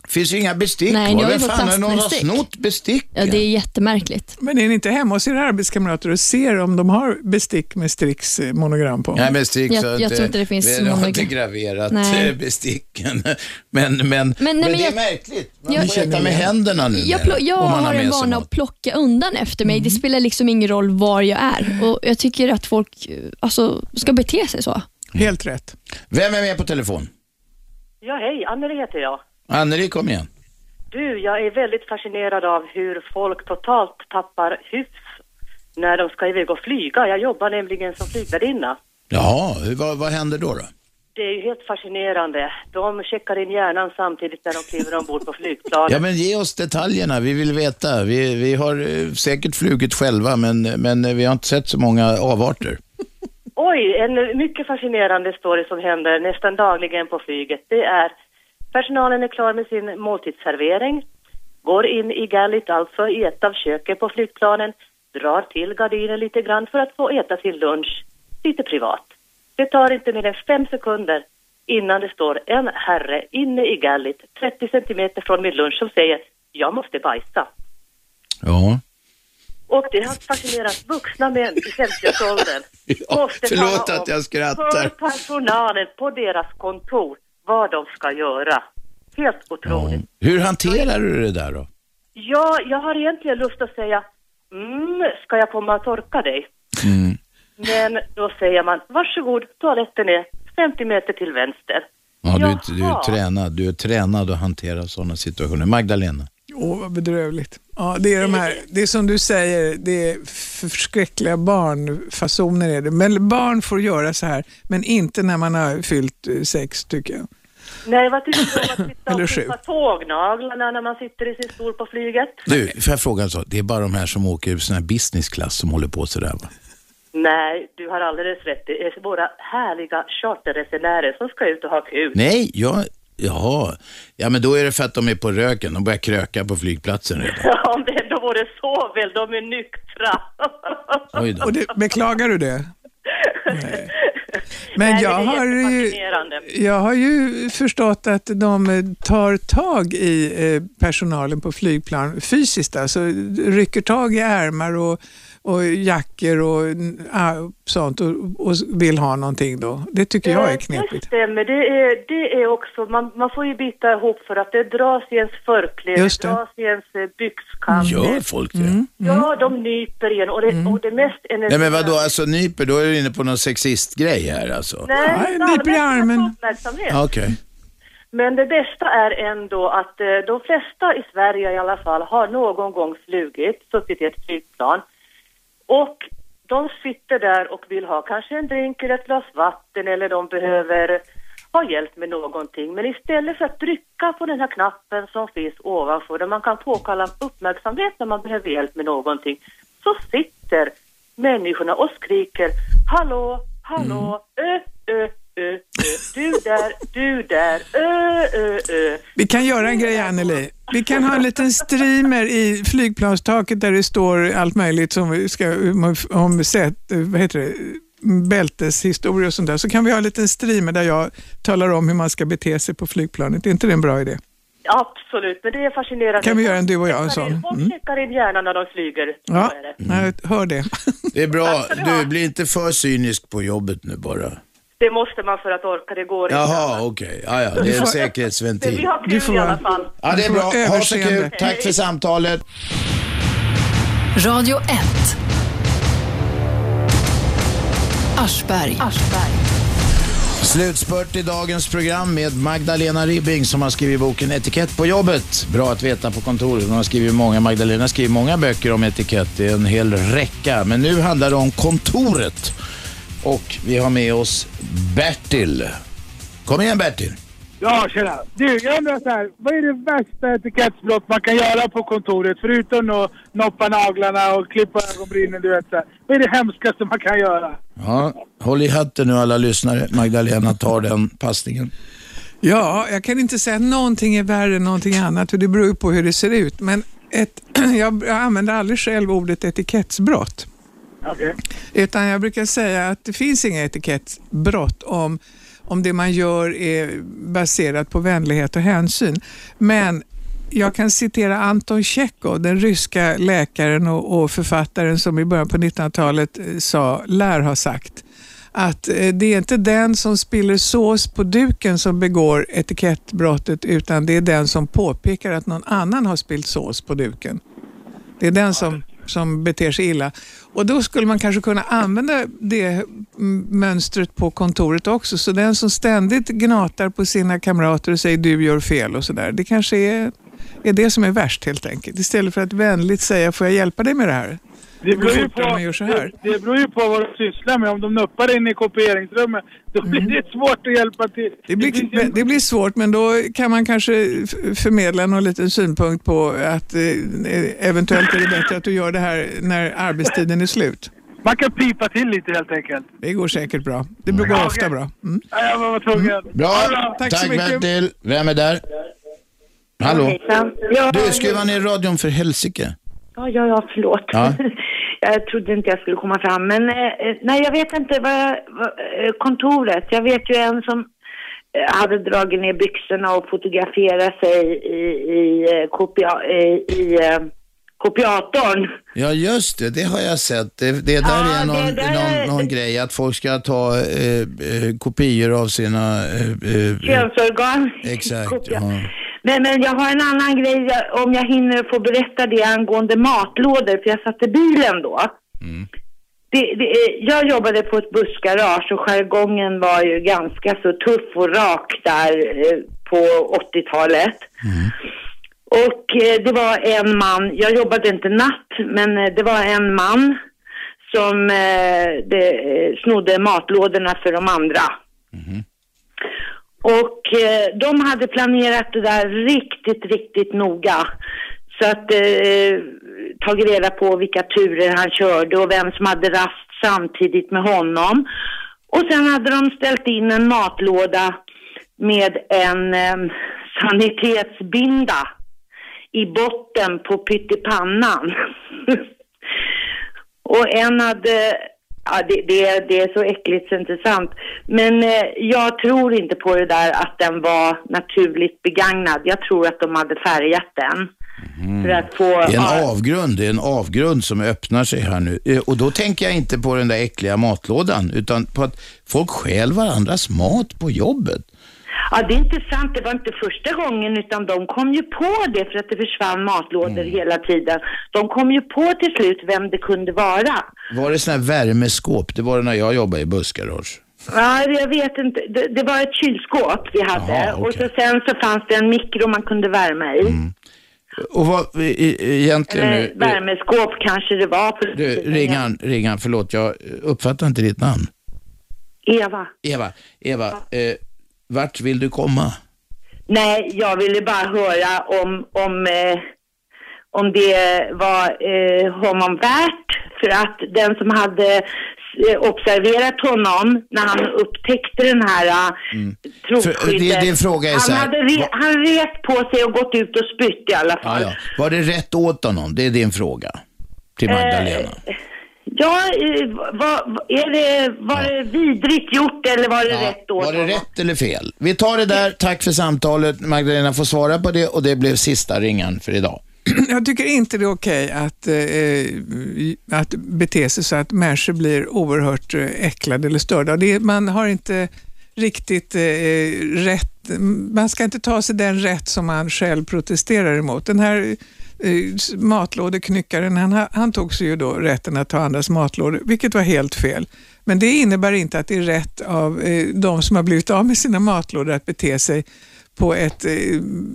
finns ju inga bestick
Nej, jag har
Vem
fått
fan är det någon har snott bestick?
Ja, det är jättemärkligt.
Men är ni inte hemma hos era arbetskamrater och ser om de har bestick med Strix eh, monogram på?
Nej, bestick
Jag-
så
jag
att,
tror inte det finns
vi
så
har inte graverat
Nej.
eh, besticken. Men, men, men,
nej, men
det är
jag-
märkligt. Man
jag-
får äta med händerna nu.
Jag, plo- jag
om man
har en vana att plocka undan efter mig. Det
Mm.
spelar liksom ingen roll var jag är. Och Jag tycker att folk eh, alltså, ska bete sig så.
Helt rätt.
Vem är med på telefon?
Ja, hej. Anneli heter jag.
Anneli, kom igen.
Du, jag är väldigt fascinerad av hur folk totalt tappar hyfs när de ska iväg och flyga. Jag jobbar nämligen som flygvärdinna.
Jaha, vad, vad händer då? då?
Det är ju helt fascinerande. De checkar in hjärnan samtidigt när de kliver ombord på flygplanet.
Ja, men ge oss detaljerna. Vi vill veta. Vi, vi har eh, säkert flugit själva, men, men vi har inte sett så många avarter.
Oj, en mycket fascinerande story som händer nästan dagligen på flyget. Det är personalen är klar med sin måltidsservering, går in i gallit, alltså i ett av köken på flygplanen, drar till gardinen lite grann för att få äta sin lunch lite privat. Det tar inte mer än fem sekunder innan det står en herre inne i gallit 30 centimeter från min lunch som säger jag måste bajsa.
Ja.
Och det har fascinerat vuxna män i 50-årsåldern. Måste
förlåt att jag skrattar.
För personalen på deras kontor vad de ska göra. Helt otroligt.
Hur hanterar du det där då?
Ja, jag har egentligen lust att säga mm, ska jag komma och torka dig?
Mm.
Men då säger man varsågod, toaletten är 50 meter till vänster.
Ja, du, du är tränad. Du är tränad att hantera sådana situationer. Magdalena?
Åh, vad bedrövligt. Ja, det är de här, det är som du säger, det är förskräckliga barnfasoner är det. Men barn får göra så här, men inte när man har fyllt eh, sex tycker jag.
Nej, vad tycker du om att sitta
Eller
och klippa tågnaglarna när man sitter i sin stol på flyget?
Du, får jag fråga en sak? Det är bara de här som åker sån här business class som håller på sådär va?
Nej, du har alldeles rätt. Det är våra härliga charterresenärer som ska ut och ha kul.
Nej, jag... Jaha. Ja, men då är det för att de är på röken. De börjar kröka på flygplatsen redan.
Om det ändå vore så väl, de är nyktra.
Oj då.
Och det, beklagar du det? Men
Nej,
jag har, ju, jag har ju förstått att de eh, tar tag i eh, personalen på flygplan fysiskt, alltså rycker tag i ärmar och, och jackor och ah, sånt och, och vill ha någonting då. Det tycker jag är
Eh, Det
knepigt.
stämmer. Det är, det är också, man, man får ju bita ihop för att det dras i ens förkläde,
Just det.
dras i ens eh, byxkant.
Gör folk det?
Ja, de nyper igen och det, och det mest
Nej, men vadå? Alltså nyper, då är du inne på någon sexistgrej här alltså?
Nej,
Ja, nyper i armen.
Okej.
Men det bästa är ändå att eh, de flesta i Sverige i alla fall har någon gång flugit, suttit i ett flygplan och de sitter där och vill ha kanske en drink eller ett glas vatten eller de behöver ha hjälp med någonting. Men istället för att trycka på den här knappen som finns ovanför där man kan påkalla uppmärksamhet när man behöver hjälp med någonting så sitter människorna och skriker Hallå, hallå, ö, ö, ö, ö, du där, du där, ö, ö, ö.
Vi kan göra en grej Anneli. Vi kan ha en liten streamer i flygplanstaket där det står allt möjligt som vi ska, om, sätt, vad heter det, bälteshistoria och sånt där. Så kan vi ha en liten streamer där jag talar om hur man ska bete sig på flygplanet. Är inte det en bra idé?
Absolut, men det är fascinerande.
Kan vi göra en du och jag en sån?
Folk
Mm.
checkar in gärna när de flyger.
Ja,
det.
nej, hör det.
Det är bra. Du, blir inte för cynisk på jobbet nu bara.
Det måste man för att orka, det går inte.
Jaha, okej. Ja, ja, det är en
Men vi
säkerhetsventil.
har kul i alla fall.
Ja, det är bra. Ha så
överseende.
kul. Tack för samtalet.
Radio 1. Aschberg.
Slutspurt i dagens program med Magdalena Ribbing som har skrivit boken Etikett på jobbet. Bra att veta på kontoret. Hon har skrivit många, Magdalena skriver många böcker om etikett. Det är en hel räcka. Men nu handlar det om kontoret. Och vi har med oss Bertil. Kom igen Bertil.
Ja, tjena. Du, jag undrar så här. Vad är det värsta etikettsbrott man kan göra på kontoret? Förutom att noppa naglarna och klippa ögonbrynen, du vet så här. Vad är det hemskaste man kan göra?
Ja, håll i hatten nu alla lyssnare. Magdalena tar den passningen.
Ja, jag kan inte säga att någonting är värre än någonting annat, för det beror ju på hur det ser ut. Men ett, jag, jag använder aldrig själv ordet etikettsbrott.
Okej.
Utan jag brukar säga att det finns inga etikettsbrott om, om det man gör är baserat på vänlighet och hänsyn. Men jag kan citera Anton Tjechov, den ryska läkaren och, och författaren som i början på 1900-talet eh, sa, lär ha sagt, att eh, det är inte den som spiller sås på duken som begår etikettbrottet utan det är den som påpekar att någon annan har spillt sås på duken. Det är den som, som beter sig illa. Och Då skulle man kanske kunna använda det mönstret på kontoret också. Så den som ständigt gnatar på sina kamrater och säger du gör fel och sådär. Det kanske är, är det som är värst helt enkelt. Istället för att vänligt säga får jag hjälpa dig med det här?
Det beror, ju på,
man gör så här.
det, det beror ju på vad de sysslar med. Om de nuppar in i kopieringsrummet, då blir det svårt att hjälpa till.
Mm. Det blir, det blir svårt, men då kan man kanske förmedla någon liten synpunkt på att eh, eventuellt är det bättre att du gör det här när arbetstiden är slut.
Man kan pipa till lite helt enkelt.
Det går säkert bra. Det går ofta bra. Mm.
Ja, jag var tvungen.
Bra,
Tack
tack,
så mycket.
Bertil. Vem är där? Hallå?
Ja,
Du, skruva ner radion för helsike.
Ja, ja, ja, förlåt.
Ja.
jag trodde inte jag skulle komma fram. Men eh, eh, nej, jag vet inte vad, vad eh, kontoret. Jag vet ju en som hade dragit ner byxorna och fotograferat sig i, i, kopia, i, i kopiatorn.
Ja, just det. Det har jag sett. Det, det där
Ja,
är någon,
där är-
någon, någon grej att folk ska ta eh, kopior av sina... Eh,
Könsorgan.
Exakt. Ja.
Men, men jag har en annan grej, om jag hinner få berätta det angående matlådor, för jag satt i bilen då. Det, det, är- jag jobbade på ett bussgarage och jargongen var ju ganska så tuff och rak där eh, på 80-talet. Och eh, det var en man, jag jobbade inte natt, men eh, det var en man som eh, det, snodde matlådorna för de andra. Och eh, de hade planerat det där riktigt, riktigt noga. Så att eh, tagit reda på vilka turer han körde och vem som hade rast samtidigt med honom. Och sen hade de ställt in en matlåda med en eh, sanitetsbinda i botten på pyttipannan. och en hade, ja det, det, det är så äckligt så inte sant. Men eh, jag tror inte på det där att den var naturligt begagnad. Jag tror att de hade färgat den. För att få...
Det är
ja,
en avgrund, det är en avgrund som öppnar sig här nu. Eh, Och då tänker jag inte på den där äckliga matlådan, utan på att folk stjäl varandras mat på jobbet.
Ja, det är inte sant. Det var inte första gången utan de kom ju på det för att det försvann matlådor hela tiden. De kom ju på till slut vem det kunde vara.
Var det sådana här värmeskåp? Det var det när jag jobbade i bussgarage.
Ja, jag vet inte. Det, det var ett kylskåp vi hade
Jaha,
och så sen så fanns det en mikro man kunde värma i.
Och vad, egentligen
Eller
nu...
värmeskåp kanske det var på
Du, Ringan, Ringan, förlåt, jag uppfattar inte ditt namn.
Eva.
Eva, Eva, eh, vart vill du komma?
Nej, jag ville bara höra om, om, eh, om det var eh, honom värt för att den som hade eh, observerat honom när han upptäckte den här mm.
För, eh, din- fråga är
han
så här,
hade re, han rest på sig och gått ut och spytt i alla fall.
ja. Var det rätt åt honom? Det är din fråga till Magdalena.
Ja, eh, vad, är det, var det vidrigt gjort eller var det rätt åt
Var det rätt eller fel? Vi tar det där. Tack för samtalet. Magdalena får svara på det och det blev sista ringan för idag.
Jag tycker inte det är okej att, eh, att bete sig så att människor blir oerhört eh, äcklade eller störda. Det, man har inte riktigt eh, rätt, man ska inte ta sig den rätt som man själv protesterar emot. Den här eh, matlådeknyckaren, han, han tog sig ju då rätten att ta andras matlådor, vilket var helt fel. Men det innebär inte att det är rätt av eh, de som har blivit av med sina matlådor att bete sig på ett eh,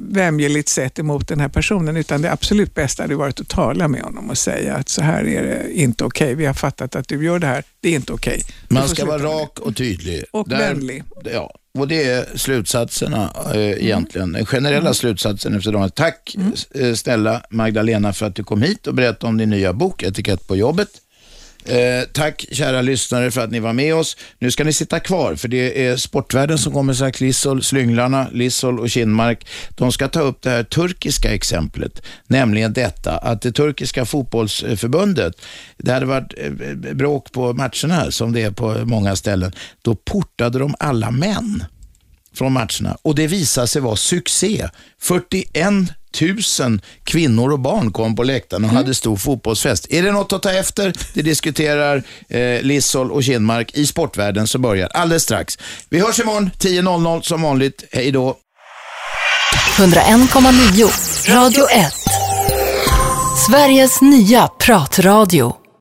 vämjeligt sätt emot den här personen, utan det absolut bästa hade varit att tala med honom och säga att så här är det inte okej. Vi har fattat att du gör det här, det är inte okej. Du
Man ska vara rak och tydlig.
Och vänlig.
Ja, och det är slutsatserna eh, egentligen. Den generella slutsatsen efter dagen. Tack eh, snälla Magdalena för att du kom hit och berättade om din nya bok Etikett på jobbet. Eh, tack kära lyssnare för att ni var med oss. Nu ska ni sitta kvar för det är Sportvärlden som kommer sagt Lissol, Slynglarna, Lissol och Kinmark. De ska ta upp det här turkiska exemplet, nämligen detta att det turkiska fotbollsförbundet, det hade varit eh, bråk på matcherna som det är på många ställen. Då portade de alla män från matcherna och det visade sig vara succé. 41 000 kvinnor och barn kom på läktaren och hade stor fotbollsfest. Är det något att ta efter? Det diskuterar eh, Lissol och Kinmark i Sportvärlden som börjar alldeles strax. Vi hörs imorgon 10.00 som vanligt. Hej då!
101,9 Radio 1. Sveriges nya pratradio.